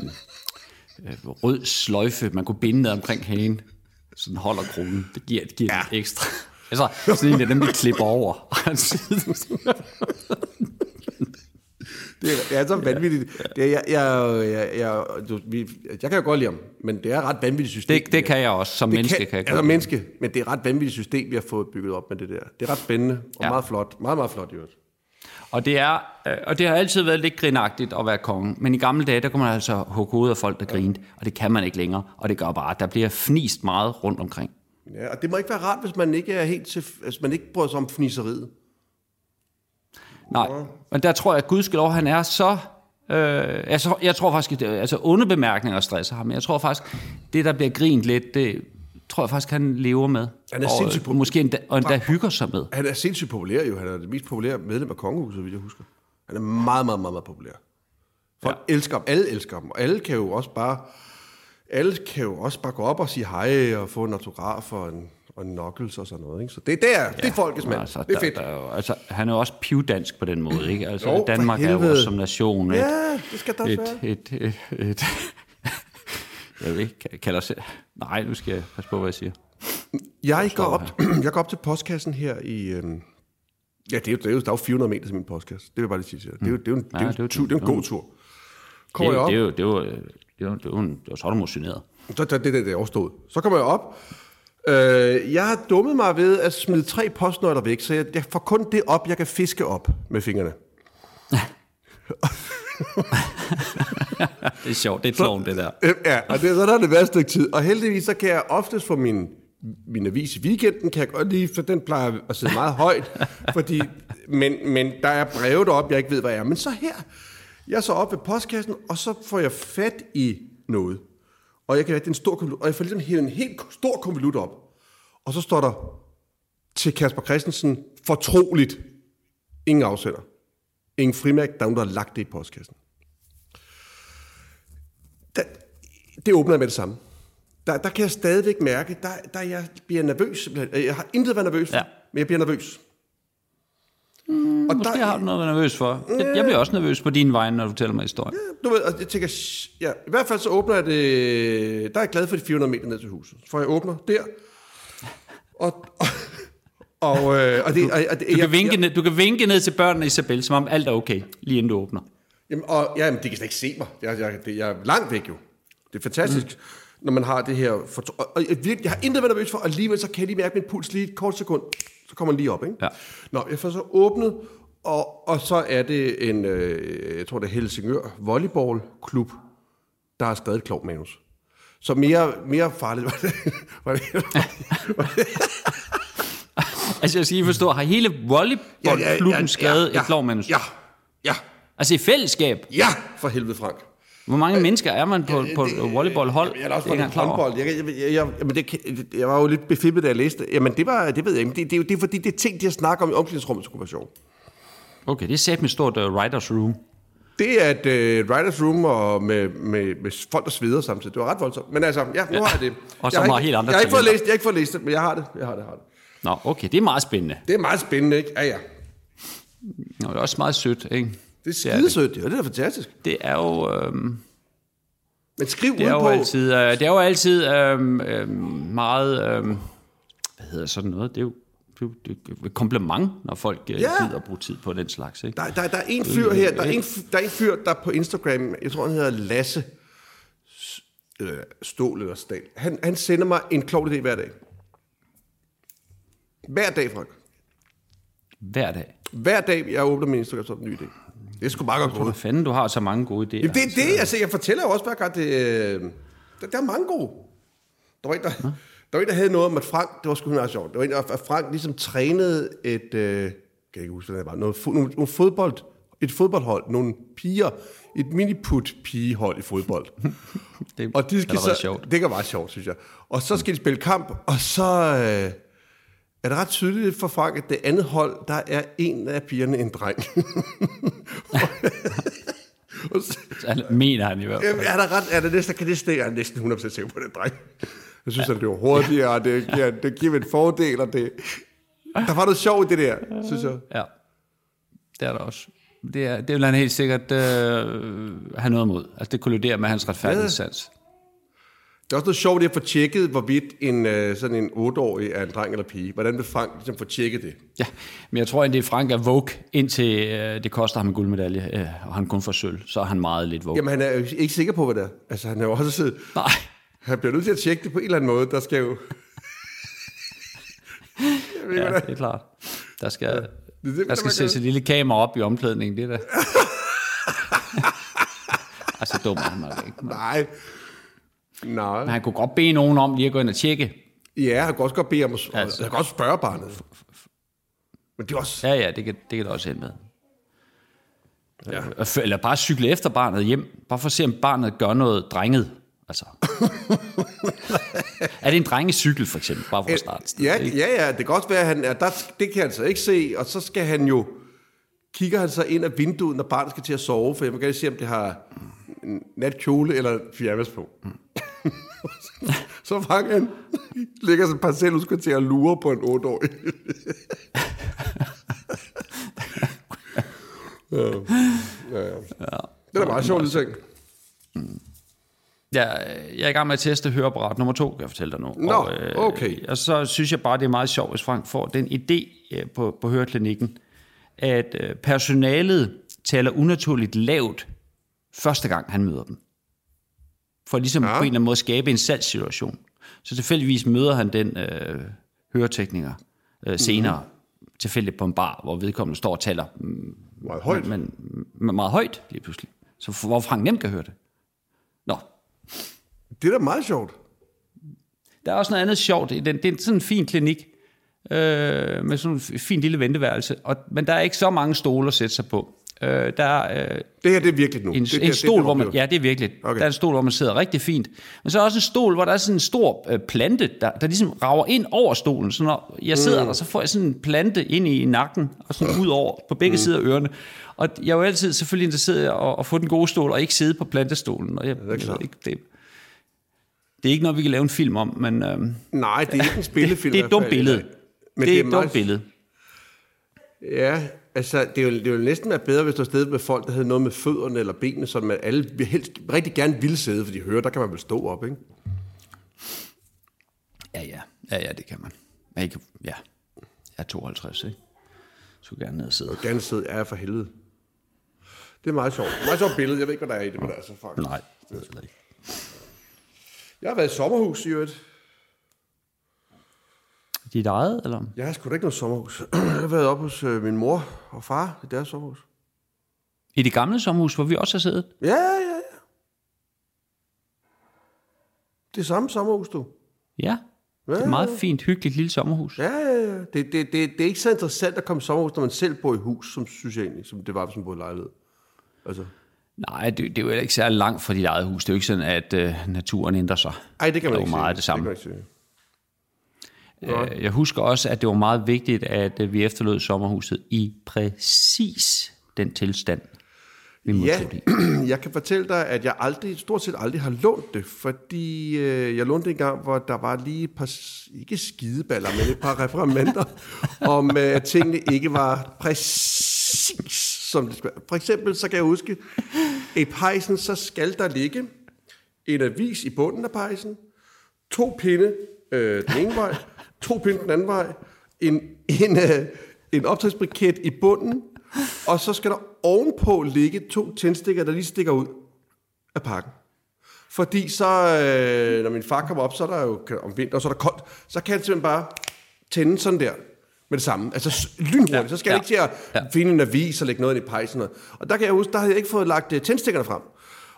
[SPEAKER 1] øh, rød sløjfe, man kunne binde ned omkring hagen, sådan holder kronen. Det giver, det giver ja. lidt ekstra. Altså, sådan en af dem, vi klipper over.
[SPEAKER 2] Det er, det er så vanvittigt. Det er, jeg, jeg, jeg, jeg, du, vi, jeg kan jo godt lide ham, men det er et ret vanvittigt system.
[SPEAKER 1] det, det kan jeg også, som
[SPEAKER 2] Det
[SPEAKER 1] menneske
[SPEAKER 2] kan,
[SPEAKER 1] kan jeg
[SPEAKER 2] altså menneske, men det er et ret vanvittigt system, vi har fået bygget op med det der. Det er ret spændende og. Ja. meget flot. Meget, meget flot, i øvrigt.
[SPEAKER 1] Og det, er, øh, og det har altid været lidt grinagtigt at være konge. Men i gamle dage, der kunne man altså hugge hovedet af folk, der grinte. Og det kan man ikke længere. Og det gør bare, at der bliver fnist meget rundt omkring.
[SPEAKER 2] Ja, og det må ikke være rart, hvis man ikke er helt til, hvis man ikke bryder sig om fniseriet.
[SPEAKER 1] Nej, men der tror jeg, at gudskelov, han er så... Øh, altså, jeg tror faktisk, at altså, onde bemærkninger stresser ham. Men jeg tror faktisk, det der bliver grint lidt, det tror jeg faktisk, han lever med.
[SPEAKER 2] Han er
[SPEAKER 1] og,
[SPEAKER 2] sindssygt
[SPEAKER 1] og måske endda, og endda hygger sig med.
[SPEAKER 2] Han er sindssygt populær jo. Han er det mest populære medlem af kongehuset, hvis jeg husker. Han er meget, meget, meget, meget populær. Folk ja. elsker ham. Alle elsker ham. Og alle kan jo også bare... Alle kan jo også bare gå op og sige hej og få en autograf og en, og en knuckles og sådan noget. Ikke? Så det, er, det er folkets mand.
[SPEAKER 1] Altså,
[SPEAKER 2] det er
[SPEAKER 1] der,
[SPEAKER 2] fedt.
[SPEAKER 1] Der, er jo- altså, han er jo også pivdansk på den måde, ikke? Altså,
[SPEAKER 2] Jo,
[SPEAKER 1] Danmark er jo også som nation et,
[SPEAKER 2] Ja, det skal der
[SPEAKER 1] et,
[SPEAKER 2] være.
[SPEAKER 1] et, et, et, jeg ved ikke, kalder sig... Nej, nu skal jeg passe på, hvad jeg siger.
[SPEAKER 2] Jeg går, op, jeg går op til postkassen her i... Øhm, ja, det er, jo, det er jo, der er jo 400 meter til min postkasse. Det vil jeg bare lige sige til jer. Det er jo, det er jo en, det er jo,
[SPEAKER 1] det er jo-
[SPEAKER 2] en tur, det er jo en god tur.
[SPEAKER 1] Det,
[SPEAKER 2] Kommer jeg op,
[SPEAKER 1] det, er jo, det, er jo, det, er jo, det, er jo, det var så er du motioneret.
[SPEAKER 2] så det, det, det er overstået. Så kommer jeg op. Øh, jeg har dummet mig ved at smide tre postnøgler væk, så jeg, jeg får kun det op, jeg kan fiske op med fingrene.
[SPEAKER 1] Det er sjovt, det er klovn, det der.
[SPEAKER 2] Øh, Ja, og det, så der er det værste stykke tid. Og heldigvis, så kan jeg oftest få min, min avis i weekenden, kan jeg godt lide, for den plejer at sidde meget højt. Fordi, men, men der er breve deroppe, jeg ikke ved, hvad er. Men så her, jeg er så op ved postkassen, og så får jeg fat i noget. Og jeg kan det er en stor konvolut, og jeg får ligesom hævet en helt stor konvolut op. Og så står der til Kasper Christensen, fortroligt, ingen afsender. Ingen frimærk, der er nogen, der har lagt det i postkassen. Der, det åbner jeg med det samme. Der, der kan jeg stadigvæk mærke, der, der jeg bliver nervøs. simpelthen. Jeg har intet været nervøs for, ja.
[SPEAKER 1] Ja.
[SPEAKER 2] men jeg bliver nervøs. Mm, og
[SPEAKER 1] Måske har du noget at være nervøs for. Jeg, jeg bliver også nervøs på din vej, når du fortæller mig historien.
[SPEAKER 2] du ved, og jeg tænker, ja, i hvert fald så åbner jeg det, der er jeg glad for de 400 meter ned til huset. Får jeg åbner der, og, og, og, øh, og det, og, og det
[SPEAKER 1] Du
[SPEAKER 2] jeg,
[SPEAKER 1] kan, vinke
[SPEAKER 2] jeg,
[SPEAKER 1] ned, du kan vinke ned til børnene, Isabel, som om alt er okay, lige inden du åbner.
[SPEAKER 2] Jamen, og, ja, jamen, de kan slet ikke se mig. Jeg, jeg, det, jeg er langt væk jo. Det er fantastisk, mm. når man har det her... For, og, og jeg, virkelig- jeg har intet været nervøs for, og alligevel så kan jeg lige mærke min puls lige et kort sekund. Så kommer den lige op, ikke?
[SPEAKER 1] Ja.
[SPEAKER 2] Nå, jeg får så åbnet, og, og så er det en, øh, jeg tror det er Helsingør volleyballklub, der har skrevet et klogt manus. Så mere, mere farligt var det. Var det, var det
[SPEAKER 1] Altså, jeg skal lige forstå, har hele volleyballklubben skrevet et lovmanus?
[SPEAKER 2] Ja, ja,
[SPEAKER 1] Altså i fællesskab?
[SPEAKER 2] ja, for helvede Frank.
[SPEAKER 1] Hvor mange mennesker er man på, på et volleyballhold?
[SPEAKER 2] Jeg er også
[SPEAKER 1] Det jeg ikke over.
[SPEAKER 2] håndbold. Jeg, jeg, jeg, jeg, jamen det, jeg var jo lidt befippet, da jeg læste. Jamen, det, var, det ved jeg ikke. Det, det, er jo- det er fordi, det er ting, de har snakket om i omklædningsrummet, skulle være sjovt.
[SPEAKER 1] Okay, det er sat med stort uh, writers room.
[SPEAKER 2] Det er et uh, writer's room og med, med, med folk, der sveder samtidig. Det var ret voldsomt. Men altså, ja, nu ja. har jeg det.
[SPEAKER 1] Og
[SPEAKER 2] jeg
[SPEAKER 1] som har helt andre
[SPEAKER 2] jeg har, ikke fået læst, jeg har ikke fået læst det, men jeg har det. Jeg har det, jeg har det.
[SPEAKER 1] Nå, okay, det er meget spændende.
[SPEAKER 2] Det er meget spændende, ikke? Ja, ja.
[SPEAKER 1] Nå, det er også meget sødt, ikke?
[SPEAKER 2] Det er skidesødt, ja. Det er fantastisk.
[SPEAKER 1] Det er jo, øhm,
[SPEAKER 2] Men skriv
[SPEAKER 1] det er jo altid, øh, det er jo altid øhm, øhm, meget, øhm, hvad hedder sådan noget? Det er jo, et kompliment, når folk øh,
[SPEAKER 2] Ja.
[SPEAKER 1] gider at bruge tid på den slags, ikke?
[SPEAKER 2] Der, der, der er en fyr her, der er en, f- der er en fyr, der på Instagram, jeg tror han hedder Lasse øh, Stål eller Stal. Han, han sender mig en klog idé hver dag. Hver dag, Frank.
[SPEAKER 1] Hver dag.
[SPEAKER 2] Hver dag, jeg åbner min Instagram, så er der en ny idé. Det er sgu bare godt gået.
[SPEAKER 1] fanden, du har så mange gode idéer.
[SPEAKER 2] Jamen, det er det, altså, jeg fortæller jo også hver gang, det, øh, der, der er mange gode. Der var en, der, der, var en, der havde noget om, at Frank, det var sgu meget sjovt, der var en, at Frank ligesom trænede et, øh, kan jeg ikke huske, hvad det var, noget, fo- nogle, nogle fodbold, et fodboldhold, nogle piger, et miniput pigehold i fodbold.
[SPEAKER 1] Det
[SPEAKER 2] Og de skal
[SPEAKER 1] er
[SPEAKER 2] så,
[SPEAKER 1] sjovt.
[SPEAKER 2] Det kan være sjovt, synes jeg. Og så skal de spille kamp, og så øh, er det ret tydeligt for Frank, at det andet hold, der er en af pigerne en dreng. så,
[SPEAKER 1] Altså, mener han i hvert fald.
[SPEAKER 2] Er der ret, er det næsten, kan det stikke, jeg er næsten 100% sikker på det, dreng. Jeg synes, ja. at det var hurtigere, og det giver, det giver en fordel, og det... Der var noget sjovt i det der, synes jeg.
[SPEAKER 1] Ja, det er der også. Det, er, det vil han helt sikkert øh, have noget imod. Altså, det kolliderer med hans retfærdighedssans.
[SPEAKER 2] Det er også noget sjovt at få tjekket, hvorvidt en, øh, sådan en 8-årig er en dreng eller pige. Hvordan vil Frank ligesom få tjekket det?
[SPEAKER 1] Ja, men jeg tror, at det er Frank er Vogue, indtil øh, det koster ham en guldmedalje, øh, og han kun får sølv, så er han meget lidt Vogue.
[SPEAKER 2] Jamen, han er jo ikke sikker på, hvad det er. Altså, han er jo også...
[SPEAKER 1] Nej,
[SPEAKER 2] Han bliver nødt til at tjekke det på en eller anden måde. Der skal jo... Jeg ved,
[SPEAKER 1] ja,
[SPEAKER 2] ja.
[SPEAKER 1] det er klart. Der skal,
[SPEAKER 2] det,
[SPEAKER 1] der
[SPEAKER 2] man
[SPEAKER 1] skal
[SPEAKER 2] kan-
[SPEAKER 1] sættes et lille kamera op i omklædningen, det er der. altså, dum er han nok ikke.
[SPEAKER 2] Nej. Nej.
[SPEAKER 1] Men han kunne godt bede nogen om lige at gå ind og tjekke.
[SPEAKER 2] Ja, han kan også godt bede om at...
[SPEAKER 1] Altså.
[SPEAKER 2] Han kan også spørge barnet. Men det er også...
[SPEAKER 1] Ja, ja, det kan, det kan det også ende med. Ja. Eller bare cykle efter barnet hjem. Bare for at se, om barnet gør noget drenget. Altså. er det en drengecykel, for eksempel? Bare for at starte. et sted,
[SPEAKER 2] Ja,
[SPEAKER 1] ikke?
[SPEAKER 2] ja, ja, det kan godt være, at han er, der, det kan han så ikke se, og så skal han jo, kigger han så ind af vinduet, når barnet skal til at sove, for jeg må gerne se, om det har natkjole eller pyjamas på. så Frank, han ligger sådan et parcelhuskvarter og lurer på en 8-årig. ja. Ja, ja. Det er da meget sjovt, ting.
[SPEAKER 1] Ja, jeg er i gang med at teste høreapparat nummer to, kan jeg fortælle dig nu.
[SPEAKER 2] Nå,
[SPEAKER 1] og, øh,
[SPEAKER 2] okay.
[SPEAKER 1] Og så synes jeg bare, det er meget sjovt, hvis Frank får den idé øh, på, på høreklinikken, at øh, personalet taler unaturligt lavt første gang, han møder dem. For ligesom ja. på en eller anden måde at skabe en salgssituation. Så tilfældigvis møder han den øh, høretekniker øh, senere, mm-hmm. tilfældigt på en bar, hvor vedkommende står og taler mm,
[SPEAKER 2] Meget højt.
[SPEAKER 1] men, men meget højt lige pludselig. Så for, hvor Frank nemt kan høre det. Nå,
[SPEAKER 2] Det er da meget sjovt.
[SPEAKER 1] Der er også noget andet sjovt. i den. Det er sådan en fin klinik, øh, med sådan en fin lille venteværelse. Og, men der er ikke så mange stole at sætte sig på. Øh, der er øh,
[SPEAKER 2] Det her, det er virkelig nu.
[SPEAKER 1] en,
[SPEAKER 2] det,
[SPEAKER 1] en
[SPEAKER 2] det,
[SPEAKER 1] stol,
[SPEAKER 2] det,
[SPEAKER 1] hvor man... Ja, det er virkelig.
[SPEAKER 2] Okay.
[SPEAKER 1] Der er en stol, hvor man sidder rigtig fint. Men så er også en stol, hvor der er sådan en stor øh, plante, der, der ligesom rager ind over stolen. Så når jeg sidder mm. der, så får jeg sådan en plante ind i nakken, og sådan ud over på begge mm. sider af ørerne. Og jeg er jo altid selvfølgelig interesseret i at, at få den gode stol, og ikke sidde på plantestolen. Og jeg,
[SPEAKER 2] er
[SPEAKER 1] jeg ved
[SPEAKER 2] klart.
[SPEAKER 1] ikke, det, det er ikke noget, vi kan lave en film om, men... Øh,
[SPEAKER 2] Nej, det er ikke en spillefilm.
[SPEAKER 1] det er et dumt billede.
[SPEAKER 2] Men
[SPEAKER 1] det er et
[SPEAKER 2] meget-
[SPEAKER 1] dumt billede.
[SPEAKER 2] Ja, altså, det ville, det ville næsten være bedre, hvis der var stedet med folk, der havde noget med fødderne eller benene, som man alle helst rigtig gerne ville sidde, for de hører, der kan man vel stå op, ikke?
[SPEAKER 1] Ja, ja. Ja, ja, det kan man. Jeg, ikke, ja. jeg er 52, ikke? Så gerne ned og sidde.
[SPEAKER 2] Og gerne sidde, ja, for helvede. Det er meget sjovt. Er meget sjovt billede. Jeg ved ikke, hvad der er i det, men altså, fuck.
[SPEAKER 1] Nej, det ved jeg ikke.
[SPEAKER 2] Jeg har været i sommerhus i øvrigt.
[SPEAKER 1] Dit eget, eller?
[SPEAKER 2] Jeg har sgu da ikke noget sommerhus. Jeg har været op hos øh, min mor og far i deres sommerhus.
[SPEAKER 1] I det gamle sommerhus, hvor vi også har siddet?
[SPEAKER 2] Ja, ja, ja. Det samme sommerhus, du.
[SPEAKER 1] Ja. Det er et meget fint, hyggeligt lille sommerhus.
[SPEAKER 2] Ja, ja, ja. Det, det, det, det er ikke så interessant at komme i sommerhus, når man selv bor i hus, som synes jeg egentlig, som det var, hvis man boede i lejlighed. Altså.
[SPEAKER 1] Nej, det, det er jo ikke særlig langt fra dit eget hus. Det er jo ikke sådan, at øh, naturen ændrer sig.
[SPEAKER 2] Ej, det kan man
[SPEAKER 1] det er
[SPEAKER 2] ikke
[SPEAKER 1] jo meget
[SPEAKER 2] sige.
[SPEAKER 1] det samme.
[SPEAKER 2] Det kan man ikke sige.
[SPEAKER 1] Øh, Jeg husker også, at det var meget vigtigt, at øh, vi efterlod sommerhuset i præcis den tilstand, vi
[SPEAKER 2] Ja,
[SPEAKER 1] det i.
[SPEAKER 2] jeg kan fortælle dig, at jeg aldrig, stort set aldrig har lånt det, fordi øh, jeg lånte det en gang, hvor der var lige et par, ikke skideballer, men et par referementer, om øh, at tingene ikke var præcis som det skal være. For eksempel, så kan jeg huske, i pejsen, så skal der ligge en avis i bunden af pejsen, to pinde øh, den ene vej, to pinde den anden vej, en, en, øh, en optagsbriket i bunden, og så skal der ovenpå ligge to tændstikker, der lige stikker ud af pakken. Fordi så, øh, når min far kommer op, så er der jo om vinteren, så er der koldt, så kan han simpelthen bare tænde sådan der med det samme. Altså lynhurtigt, ja, så skal jeg
[SPEAKER 1] ja,
[SPEAKER 2] ikke til at
[SPEAKER 1] ja.
[SPEAKER 2] finde en avis og lægge noget ind i pejsen. Og, og der kan jeg huske, der havde jeg ikke fået lagt uh, tændstikkerne frem.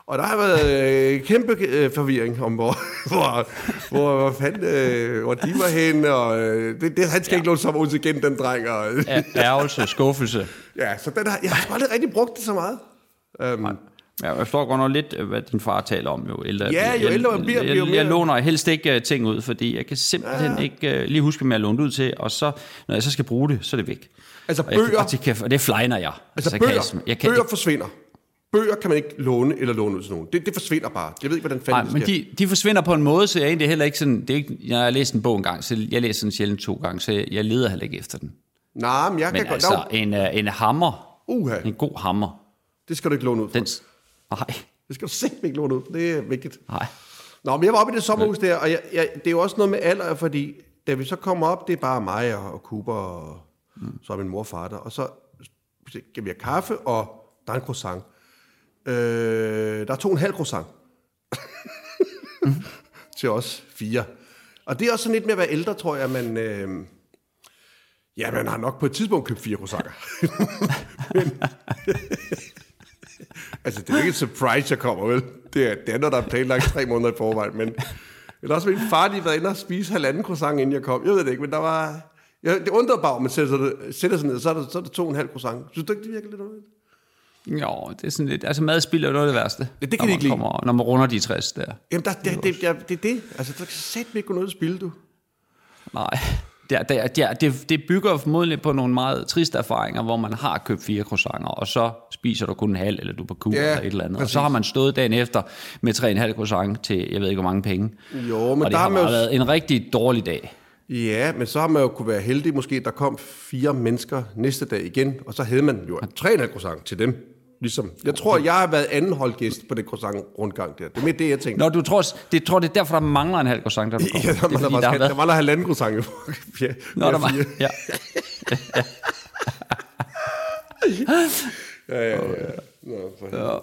[SPEAKER 2] Og der har været øh, kæmpe øh, forvirring om, hvor, hvor, hvor, hvor, fanden, øh, hvor de var henne. Og, øh, det, det, han skal ja. ikke låne sommerhus igen, den dreng. Og,
[SPEAKER 1] Ja, ærgelse, skuffelse.
[SPEAKER 2] ja, så den har, jeg har aldrig rigtig brugt det så meget. Um,
[SPEAKER 1] Ja, jeg forstår godt nok lidt, hvad din far taler om, jo ældre jeg
[SPEAKER 2] Ja, jo ældre man
[SPEAKER 1] jeg,
[SPEAKER 2] bliver,
[SPEAKER 1] jeg,
[SPEAKER 2] bliver jo
[SPEAKER 1] jeg, jeg
[SPEAKER 2] mere-
[SPEAKER 1] låner helst ikke uh, ting ud, fordi jeg kan simpelthen ja. ikke uh, lige huske, hvad jeg lånt ud til, og så, når jeg så skal bruge det, så er det væk.
[SPEAKER 2] Altså,
[SPEAKER 1] og, jeg,
[SPEAKER 2] bøger-
[SPEAKER 1] og, det, kan, og det flejner jeg.
[SPEAKER 2] Altså
[SPEAKER 1] så
[SPEAKER 2] bøger,
[SPEAKER 1] kan jeg, jeg kan
[SPEAKER 2] bøger forsvinder. Bøger kan man ikke låne eller låne ud til nogen. Det, det forsvinder bare. Jeg ved ikke, hvordan fanden
[SPEAKER 1] Nej, men de, de forsvinder på en måde, så jeg egentlig heller ikke sådan... Det er ikke, jeg har læst en bog en gang, så jeg læser den sjældent to gange, så jeg, jeg leder heller ikke efter den.
[SPEAKER 2] Nej, men jeg
[SPEAKER 1] Men
[SPEAKER 2] kan godt...
[SPEAKER 1] altså,
[SPEAKER 2] Altså,
[SPEAKER 1] en, uh, en hammer,
[SPEAKER 2] Uha,
[SPEAKER 1] en god hammer,
[SPEAKER 2] det skal du ikke låne ud for.
[SPEAKER 1] den... Nej,
[SPEAKER 2] Det skal du simpelthen ikke låne ud for. Det er vigtigt.
[SPEAKER 1] nej.
[SPEAKER 2] Nå, men jeg var oppe i det sommerhus der, og jeg, jeg, det er jo også noget med alder, fordi da vi så kommer op, det er bare mig og, og Cooper, og mm. så er min mor og far der, og så giver vi kaffe, og der er en croissant. Øh, der er to og en halv croissant. Til os fire. Og det er også sådan lidt med at være ældre, tror jeg, man... Øh, ja, man har nok på et tidspunkt købt fire croissanter. Men- altså, det er ikke et surprise, jeg kommer, vel? Det er, det er noget, der er planlagt tre måneder i forvejen, men... Eller også min far de været inde og spise halvanden croissant, inden jeg kom. Jeg ved det ikke, men der var... Ja, det undrede bare, om man sætter sig, sætter sig ned, så er, der, så er der to og en halv croissant. Synes du ikke, det virker lidt underligt?
[SPEAKER 1] Jo, det er sådan lidt... Altså, madspild er jo noget af det værste.
[SPEAKER 2] Ja, det kan
[SPEAKER 1] når man
[SPEAKER 2] ikke lide.
[SPEAKER 1] kommer, Når man runder de 60 der.
[SPEAKER 2] Jamen, der, det, det, det, det, er det. Altså, der kan sætte ikke gå noget at spille, du.
[SPEAKER 1] Nej. Det, det, det, det, det bygger formodentlig på nogle meget triste erfaringer, hvor man har købt fire croissanter, og så spiser du kun en halv, eller du på kur
[SPEAKER 2] Ja,
[SPEAKER 1] eller et eller andet. Og
[SPEAKER 2] præcis.
[SPEAKER 1] så har man stået dagen efter med tre en halv croissant til, jeg ved ikke hvor mange penge.
[SPEAKER 2] Jo, men
[SPEAKER 1] og det
[SPEAKER 2] der
[SPEAKER 1] har
[SPEAKER 2] man jo-
[SPEAKER 1] været en rigtig dårlig dag.
[SPEAKER 2] Ja, men så har man jo kunne være heldig måske, der kom fire mennesker næste dag igen, og så havde man jo tre og en halv croissant til dem. Ligesom. Jeg tror, jeg har været anden holdgæst på det croissant rundgang der. Det er mere det, jeg tænkte.
[SPEAKER 1] Nå, du tror, det, tror det er derfor, der mangler en halv croissant, der kommer.
[SPEAKER 2] Ja, der,
[SPEAKER 1] det er,
[SPEAKER 2] der,
[SPEAKER 1] fordi,
[SPEAKER 2] der,
[SPEAKER 1] været...
[SPEAKER 2] der halvanden croissant. ja,
[SPEAKER 1] Nå, der
[SPEAKER 2] fire.
[SPEAKER 1] Ja.
[SPEAKER 2] Ja, ja, ja. Nå, for.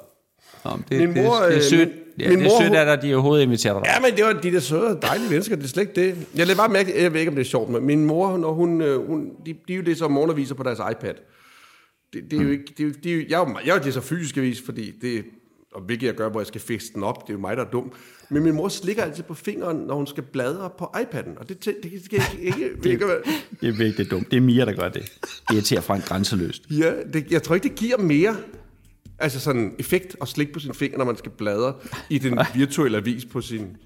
[SPEAKER 1] Nå, det,
[SPEAKER 2] Min mor,
[SPEAKER 1] det, det er
[SPEAKER 2] øh,
[SPEAKER 1] sødt, ja,
[SPEAKER 2] min
[SPEAKER 1] det er
[SPEAKER 2] mor,
[SPEAKER 1] sødt, at der, de overhovedet inviterer dig.
[SPEAKER 2] Ja, men det var de der søde dejlige mennesker, det er slet ikke det. Jeg lader bare mærke, jeg ved ikke, om det er sjovt, men min mor, når hun, øh, hun de, de er jo det, som morgenviser på deres iPad. Det, det er jo ikke, det det er, jo- jeg, er jo, jeg er jo det så fysisk avis, fordi det, og hvilket jeg gør, hvor jeg skal fikse den op, det er jo mig, der er dum. Men min mor slikker altid på fingeren, når hun skal bladre på iPad'en, og det, tæ- det skal jeg ikke, det, ikke være-
[SPEAKER 1] Det er virkelig dumt. Det er Mia, der gør det. Det irriterer Frank grænseløst.
[SPEAKER 2] Ja, det, jeg tror ikke, det giver mere altså sådan effekt at slikke på sin finger, når man skal bladre i den virtuelle avis på sin,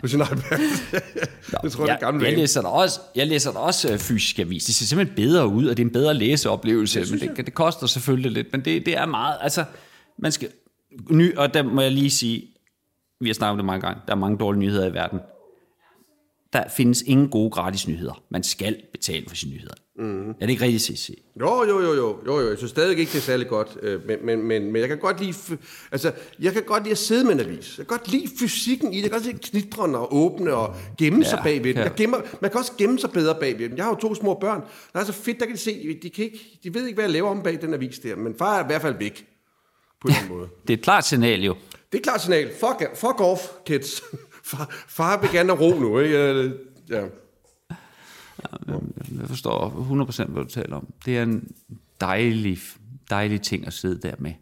[SPEAKER 2] på sin iPad. det tror jeg, det er gammel
[SPEAKER 1] jeg,
[SPEAKER 2] vane.
[SPEAKER 1] læser da også, jeg læser da også øh, fysisk avis. Det ser simpelthen bedre ud, og det er en bedre læseoplevelse. Men det, det koster selvfølgelig lidt, men det, det er meget... Altså, man skal... Ny, og der må jeg lige sige, vi har snakket om det mange gange, der er mange dårlige nyheder i verden. Der findes ingen gode gratis nyheder. Man skal betale for sine nyheder. Mm. Er det ikke rigtigt, Sissi?
[SPEAKER 2] Jo, jo, jo, jo, jo, jo. Jeg synes stadig ikke, det er særlig godt, øh, men, men, men, men jeg kan godt lide, altså, jeg kan godt lide at sidde med en avis. Jeg kan godt lide fysikken i det. Jeg kan godt lide knitren og åbne og gemme ja, sig bagved den. Jeg gemmer, man kan også gemme sig bedre bagved den. Jeg har jo to små børn. Der er så fedt, der kan de se, de, kan ikke, de ved ikke, hvad jeg laver om bag den avis der, men far er i hvert fald væk. på en eller anden måde.
[SPEAKER 1] Det er et klart signal jo.
[SPEAKER 2] Det er et klart signal. Fuck, fuck off, kids. Far, far vil gerne ro nu, ikke? Ja.
[SPEAKER 1] Jeg forstår 100% hvad du taler om. Det er en dejlig, dejlig ting at sidde der med.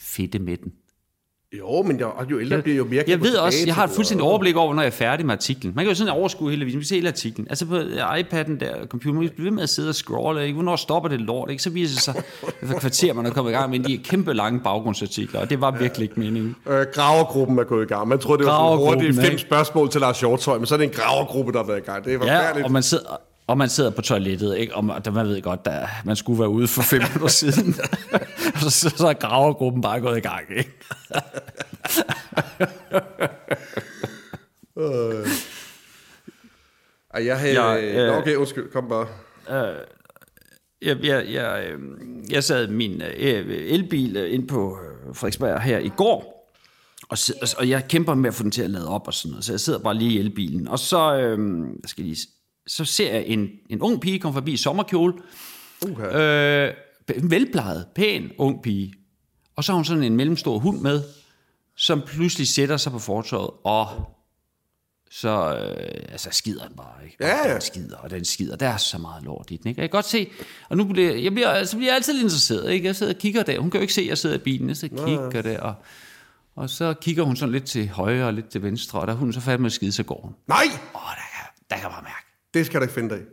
[SPEAKER 1] Fedte med den.
[SPEAKER 2] Jo, men jeg, jo ældre bliver jo mere...
[SPEAKER 1] Jeg ved også, jeg har et fuldstændig overblik over, når jeg er færdig med artiklen. Man kan jo sådan overskue hele avisen, vi ser hele artiklen. Altså på iPad'en der, computer, man kan blive ved med at sidde og scrolle, ikke? hvornår stopper det lort, ikke? Så viser det sig, efter kvarter man er kommet i gang med de kæmpe lange baggrundsartikler, og det var virkelig ikke meningen.
[SPEAKER 2] Øh, gravergruppen er gået i gang. Man troede, det var hurtigt fem
[SPEAKER 1] ikke?
[SPEAKER 2] spørgsmål til Lars Hjortøj, men så er det en gravergruppe, der har været i gang. Det er
[SPEAKER 1] Ja, og man sidder, og man sidder på toilettet, ikke? og man, der- man ved godt, at man skulle være ude for fem minutter siden. og så, så, så er gravergruppen bare gået i gang. Ikke?
[SPEAKER 2] Ej, jeg havde...
[SPEAKER 1] Jeg,
[SPEAKER 2] Ja,
[SPEAKER 1] øh,
[SPEAKER 2] øh, okay, undskyld, kom bare.
[SPEAKER 1] Jeg, jeg, jeg, øh, jeg sad min øh, elbil øh, ind på øh, Frederiksberg her i går, og, og jeg kæmper med at få den til at lade op og sådan noget, så jeg sidder bare lige i elbilen. Og så, øh, jeg skal lige, så ser jeg en, en ung pige komme forbi i sommerkjole,
[SPEAKER 2] Uha.
[SPEAKER 1] øh, velplejet, pæn ung pige. Og så har hun sådan en mellemstor hund med, som pludselig sætter sig på fortorvet, og så øh, altså, skider den bare, ikke? Og
[SPEAKER 2] Ja, ja.
[SPEAKER 1] Den skider, og den skider. Der er så meget lort i den, ikke? Jeg kan godt se, og nu bliver jeg, bliver, så bliver jeg altid interesseret, ikke? Jeg sidder og kigger der. Hun kan jo ikke se, at jeg sidder i bilen. Jeg sidder og kigger der, og, og så kigger hun sådan lidt til højre og lidt til venstre, og der er hun så færdig med at skide, så går hun.
[SPEAKER 2] Nej,
[SPEAKER 1] Åh, der der kan jeg bare mærke,
[SPEAKER 2] det skal du ikke finde dig i.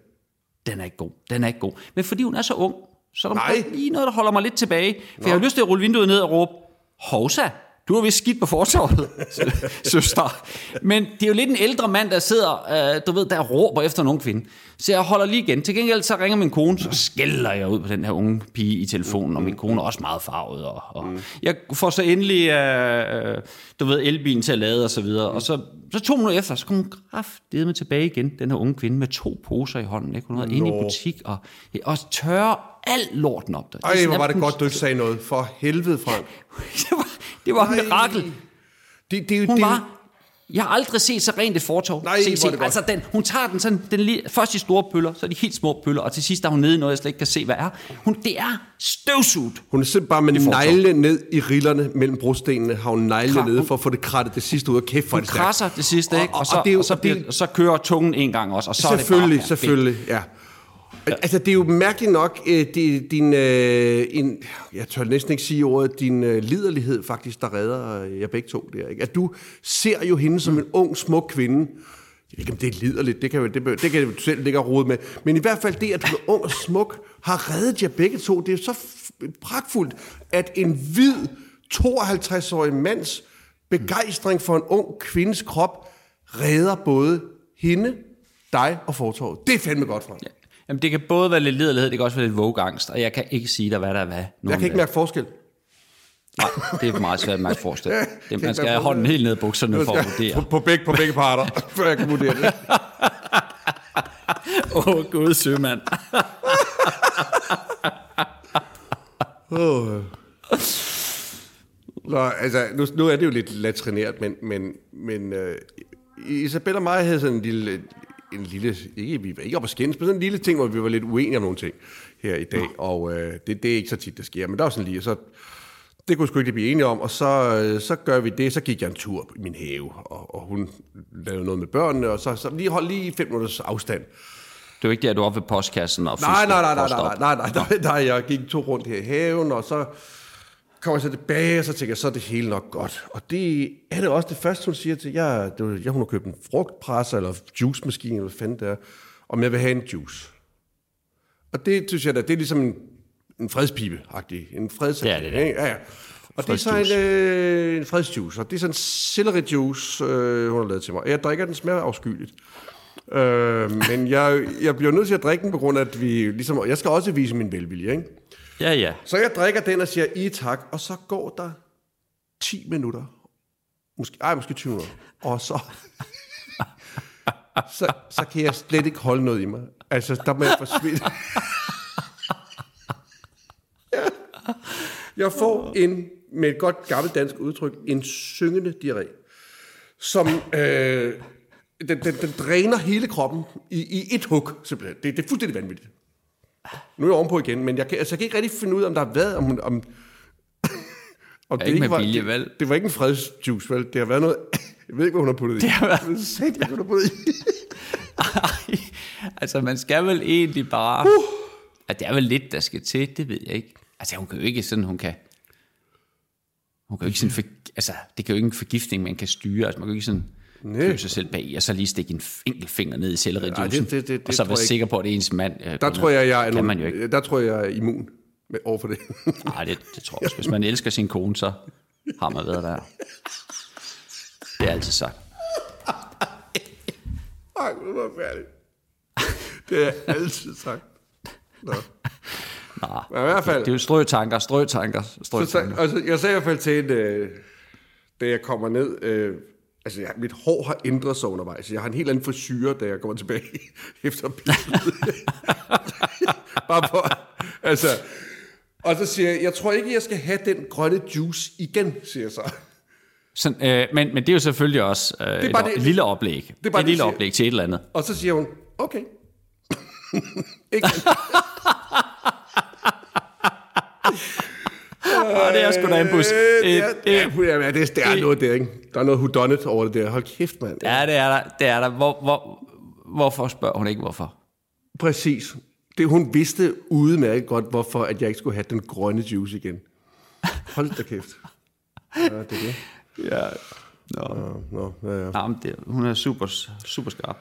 [SPEAKER 1] den er ikke god. Den er ikke god. Men fordi hun er så ung, så er der
[SPEAKER 2] Nej.
[SPEAKER 1] lige noget, der holder mig lidt tilbage. For jeg har lyst til at rulle vinduet ned og råbe, Hovsa, du har vist skidt på fortorvet, søster. Men det er jo lidt en ældre mand, der sidder, øh, du ved, der råber efter en ung kvinde. Så jeg holder lige igen. Til gengæld så ringer min kone, så skælder jeg ud på den her unge pige i telefonen, og min kone er også meget farvet. Og, og
[SPEAKER 2] Mm.
[SPEAKER 1] Jeg får så endelig, øh, øh, du ved, elbilen til at lade og så videre. Og så, så to minutter efter, så kom hun kraftedeme tilbage igen, den her unge kvinde med to poser i hånden. Ikke? Hun var inde i butik og, og tørre alt lorten op der.
[SPEAKER 2] Ej, hvor var det godt, du ikke sagde noget. For helvede, Frank.
[SPEAKER 1] det var, et
[SPEAKER 2] Ej.
[SPEAKER 1] mirakel.
[SPEAKER 2] Det, det,
[SPEAKER 1] Hun
[SPEAKER 2] det,
[SPEAKER 1] var... Jeg har aldrig set så rent et fortov.
[SPEAKER 2] Nej,
[SPEAKER 1] se, se, altså den, hun tager den sådan, den lige, først de store pøller, så de helt små pøller, og til sidst er hun nede i noget, jeg slet ikke kan se, hvad er. Hun, det er støvsugt.
[SPEAKER 2] Hun er simpelthen bare med negle ned i rillerne mellem brostenene, har hun negle
[SPEAKER 1] Kra-
[SPEAKER 2] nede for at få det krattet det sidste ud af kæft for
[SPEAKER 1] Hun
[SPEAKER 2] det
[SPEAKER 1] krasser det sidste, ikke?
[SPEAKER 2] Og-
[SPEAKER 1] Og, så,
[SPEAKER 2] og
[SPEAKER 1] og,
[SPEAKER 2] det
[SPEAKER 1] og så,
[SPEAKER 2] og det-
[SPEAKER 1] bliver, så kører tungen en gang også, og så
[SPEAKER 2] Selvfølgelig,
[SPEAKER 1] er det bare,
[SPEAKER 2] selvfølgelig, ja. Altså, det er jo mærkeligt nok, øh, det, din, øh, en, jeg tør næsten ikke sige ordet, din øh, liderlighed faktisk, der redder øh, jer begge to der. Ikke? At du ser jo hende som en ung, smuk kvinde. Jeg ikke, om det er liderligt, det kan, det, det kan du selv ligge og rode med. Men i hvert fald det, at du er ung og smuk, har reddet jer begge to. Det er så pragtfuldt, at en hvid 52-årig mands begejstring for en ung kvindes krop redder både hende, dig og fortorvet. Det er fandme godt, Frank.
[SPEAKER 1] Jamen, det kan både være lidt liderlighed, det kan også være lidt vågangst, og jeg kan ikke sige dig, hvad der er hvad.
[SPEAKER 2] Jeg kan ikke mærke forskel.
[SPEAKER 1] Nej, det er meget svært at mærke forskel. Det, man skal have hånden helt ned i bukserne for at
[SPEAKER 2] på,
[SPEAKER 1] vurdere.
[SPEAKER 2] på, begge, på begge parter, før jeg kan vurdere det.
[SPEAKER 1] Åh, oh, gud sømand.
[SPEAKER 2] Nå, altså, nu, nu er det jo lidt latrineret, men, men, men uh, Isabella og mig havde sådan en lille, en lille, ikke, vi var ikke op at skændes, men sådan en lille ting, hvor vi var lidt uenige om nogle ting her i dag, og uh, det, det er ikke så tit, der sker, men der var sådan lige, så det kunne sgu ikke blive enige om, og så, øh, så gør vi det, så gik jeg en tur i min have, og, og hun lavede noget med børnene, og så, så lige hold lige fem minutters afstand.
[SPEAKER 1] Det er jo ikke der, du er oppe ved postkassen og
[SPEAKER 2] Nej, nej, nej, nej, nej, nej, nej, nej, nej, nej, jeg gik to rundt her i haven, og så kommer jeg så tilbage, og så tænker jeg, så er det hele nok godt. Og det er det også det første, hun siger til, jeg, det var, jeg hun har købt en frugtpresser, eller juicemaskine, eller hvad fanden det er, om jeg vil have en juice. Og det synes jeg da, det er ligesom en, en fredspibe-agtig, en freds...
[SPEAKER 1] Det er det
[SPEAKER 2] ikke? Ja, ja. Og det er så en, øh, en fredsjuice, og det er sådan en celery juice, øh, hun har lavet til mig. Jeg drikker den, smager afskyeligt. Øh, men jeg, jeg bliver nødt til at drikke den på grund af, at vi ligesom... Jeg skal også vise min velvilje, ikke?
[SPEAKER 1] Ja, ja.
[SPEAKER 2] Så jeg drikker den og siger, i tak, og så går der 10 minutter. Måske, ej, måske 20 minutter. Og så, så, så kan jeg slet ikke holde noget i mig. Altså, der må jeg forsvinde. Ja. Jeg får en, med et godt gammelt dansk udtryk, en syngende diarré, som øh, den, den, den dræner hele kroppen i, i et hug, simpelthen. Det, det er fuldstændig vanvittigt. Nu er jeg ovenpå igen, men jeg kan, altså, jeg kan ikke rigtig finde ud af, om der har været, om, hun- om Og
[SPEAKER 1] ikke med
[SPEAKER 2] var,
[SPEAKER 1] vilje,
[SPEAKER 2] det,
[SPEAKER 1] vel?
[SPEAKER 2] det var ikke en fredsjuice, vel? Det har været noget... Jeg ved ikke, hvad hun har puttet i.
[SPEAKER 1] Det har været-
[SPEAKER 2] ikke, hvad hun har puttet i.
[SPEAKER 1] Ej, altså man skal vel egentlig bare... Uh. At det er vel lidt, der skal til, det ved jeg ikke. Altså hun kan jo ikke sådan, hun kan... Hun kan jo ikke sådan... For, altså, det kan jo ikke en forgiftning, man kan styre. Altså man kan jo ikke sådan købe sig selv bag, og så lige stikke en enkelt finger ned i sellerijuicen,
[SPEAKER 2] det- det- det-
[SPEAKER 1] og
[SPEAKER 2] det
[SPEAKER 1] så være sikker på, at det er ens mand. øh,
[SPEAKER 2] Der tror jeg, jeg er,
[SPEAKER 1] kan man jo ikke.
[SPEAKER 2] Der tror jeg, jeg er immun med, over for det.
[SPEAKER 1] Nej, det, det tror jeg også. Hvis man elsker sin kone, så har man været der. Det er altid sagt.
[SPEAKER 2] Ej, nu var færdig. Det er altid sagt. Nå.
[SPEAKER 1] Nej,
[SPEAKER 2] Men i hvert fald,
[SPEAKER 1] det er jo strøtanker, strøtanker,
[SPEAKER 2] så,
[SPEAKER 1] strøtanker.
[SPEAKER 2] sag- altså, jeg sagde i hvert fald til en, øh, da jeg kommer ned, øh, altså jeg, mit hår har ændret sig undervejs. Jeg har en helt anden frisyr, da jeg kommer tilbage efter. Bare for, altså, og så siger jeg, jeg tror ikke, jeg skal have den grønne juice igen, siger jeg så.
[SPEAKER 1] Sådan, øh, men, men det er jo selvfølgelig også øh, det er
[SPEAKER 2] bare
[SPEAKER 1] et,
[SPEAKER 2] det-
[SPEAKER 1] et lille oplæg. Det er
[SPEAKER 2] bare
[SPEAKER 1] et
[SPEAKER 2] det,
[SPEAKER 1] lille
[SPEAKER 2] siger.
[SPEAKER 1] oplæg til et eller andet.
[SPEAKER 2] Og så siger hun, okay. ikke
[SPEAKER 1] Og det er sgu da en bus.
[SPEAKER 2] Øh, er,
[SPEAKER 1] det,
[SPEAKER 2] ja, det, er, det er noget der, ikke? Der er noget whodunit over det der. Hold kæft, mand.
[SPEAKER 1] ja, det er der. Det er der. Hvor, hvor, hvorfor spørger hun ikke, hvorfor?
[SPEAKER 2] Præcis. Det, hun vidste udmærket godt, hvorfor at jeg ikke skulle have den grønne juice igen. Hold da kæft. Ja, det er det.
[SPEAKER 1] Ja. Nå.
[SPEAKER 2] Nå, ja, ja.
[SPEAKER 1] Jamen, det, hun er super, super skarp.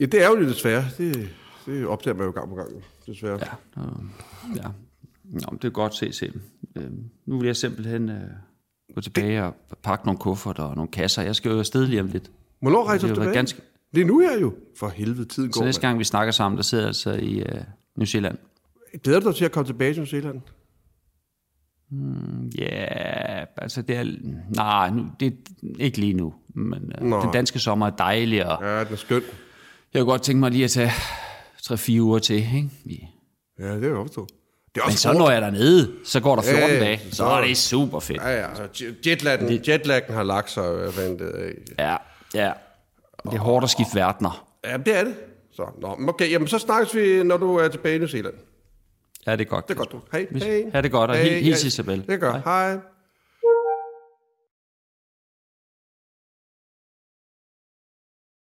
[SPEAKER 2] ja, det er jo lidt desværre. Det, det opdager man jo gang på gang, desværre.
[SPEAKER 1] Ja. Øh, ja. Nå, det er godt se, se. Øh, nu vil jeg simpelthen øh, gå tilbage og pakke nogle kufferter og nogle kasser. Jeg skal jo afsted lige om lidt.
[SPEAKER 2] Hvornår rejser
[SPEAKER 1] Det
[SPEAKER 2] du tilbage?
[SPEAKER 1] ganske-
[SPEAKER 2] Det er nu her jo. For helvede, tiden
[SPEAKER 1] Så
[SPEAKER 2] går.
[SPEAKER 1] næste gang, vi snakker sammen, der sidder jeg altså i øh, New Zealand.
[SPEAKER 2] Glæder du dig til at komme tilbage til New Zealand?
[SPEAKER 1] Ja, altså det er... Nej, nu, det er ikke lige nu. Men øh,
[SPEAKER 2] Nå.
[SPEAKER 1] den danske sommer er dejlig, og
[SPEAKER 2] Ja, den er skøn.
[SPEAKER 1] jeg kunne godt tænke mig lige at tage 3-4 uger til. Ikke?
[SPEAKER 2] Ja, det er jo opstået. Det er
[SPEAKER 1] Men
[SPEAKER 2] også
[SPEAKER 1] så
[SPEAKER 2] hårdt.
[SPEAKER 1] når jeg dernede, så går der 14
[SPEAKER 2] Ja, ja,
[SPEAKER 1] dage. Så
[SPEAKER 2] så-
[SPEAKER 1] er det super fedt.
[SPEAKER 2] Ja, ja. jet- Jetlaggen, jetlaggen har lagt sig. Det er.
[SPEAKER 1] Ja, ja. Det er hårdt at skifte verdener.
[SPEAKER 2] Ja, det er det. Så, nå, men okay, jamen så snakkes vi, når du er tilbage i New Zealand.
[SPEAKER 1] Ja, det er godt.
[SPEAKER 2] Det er godt, du. Hej, hej.
[SPEAKER 1] Ha' det godt, og
[SPEAKER 2] Hej,
[SPEAKER 1] hil- hils
[SPEAKER 2] hej.
[SPEAKER 1] Isabel.
[SPEAKER 2] Det gør.
[SPEAKER 1] Hej.
[SPEAKER 2] Hej.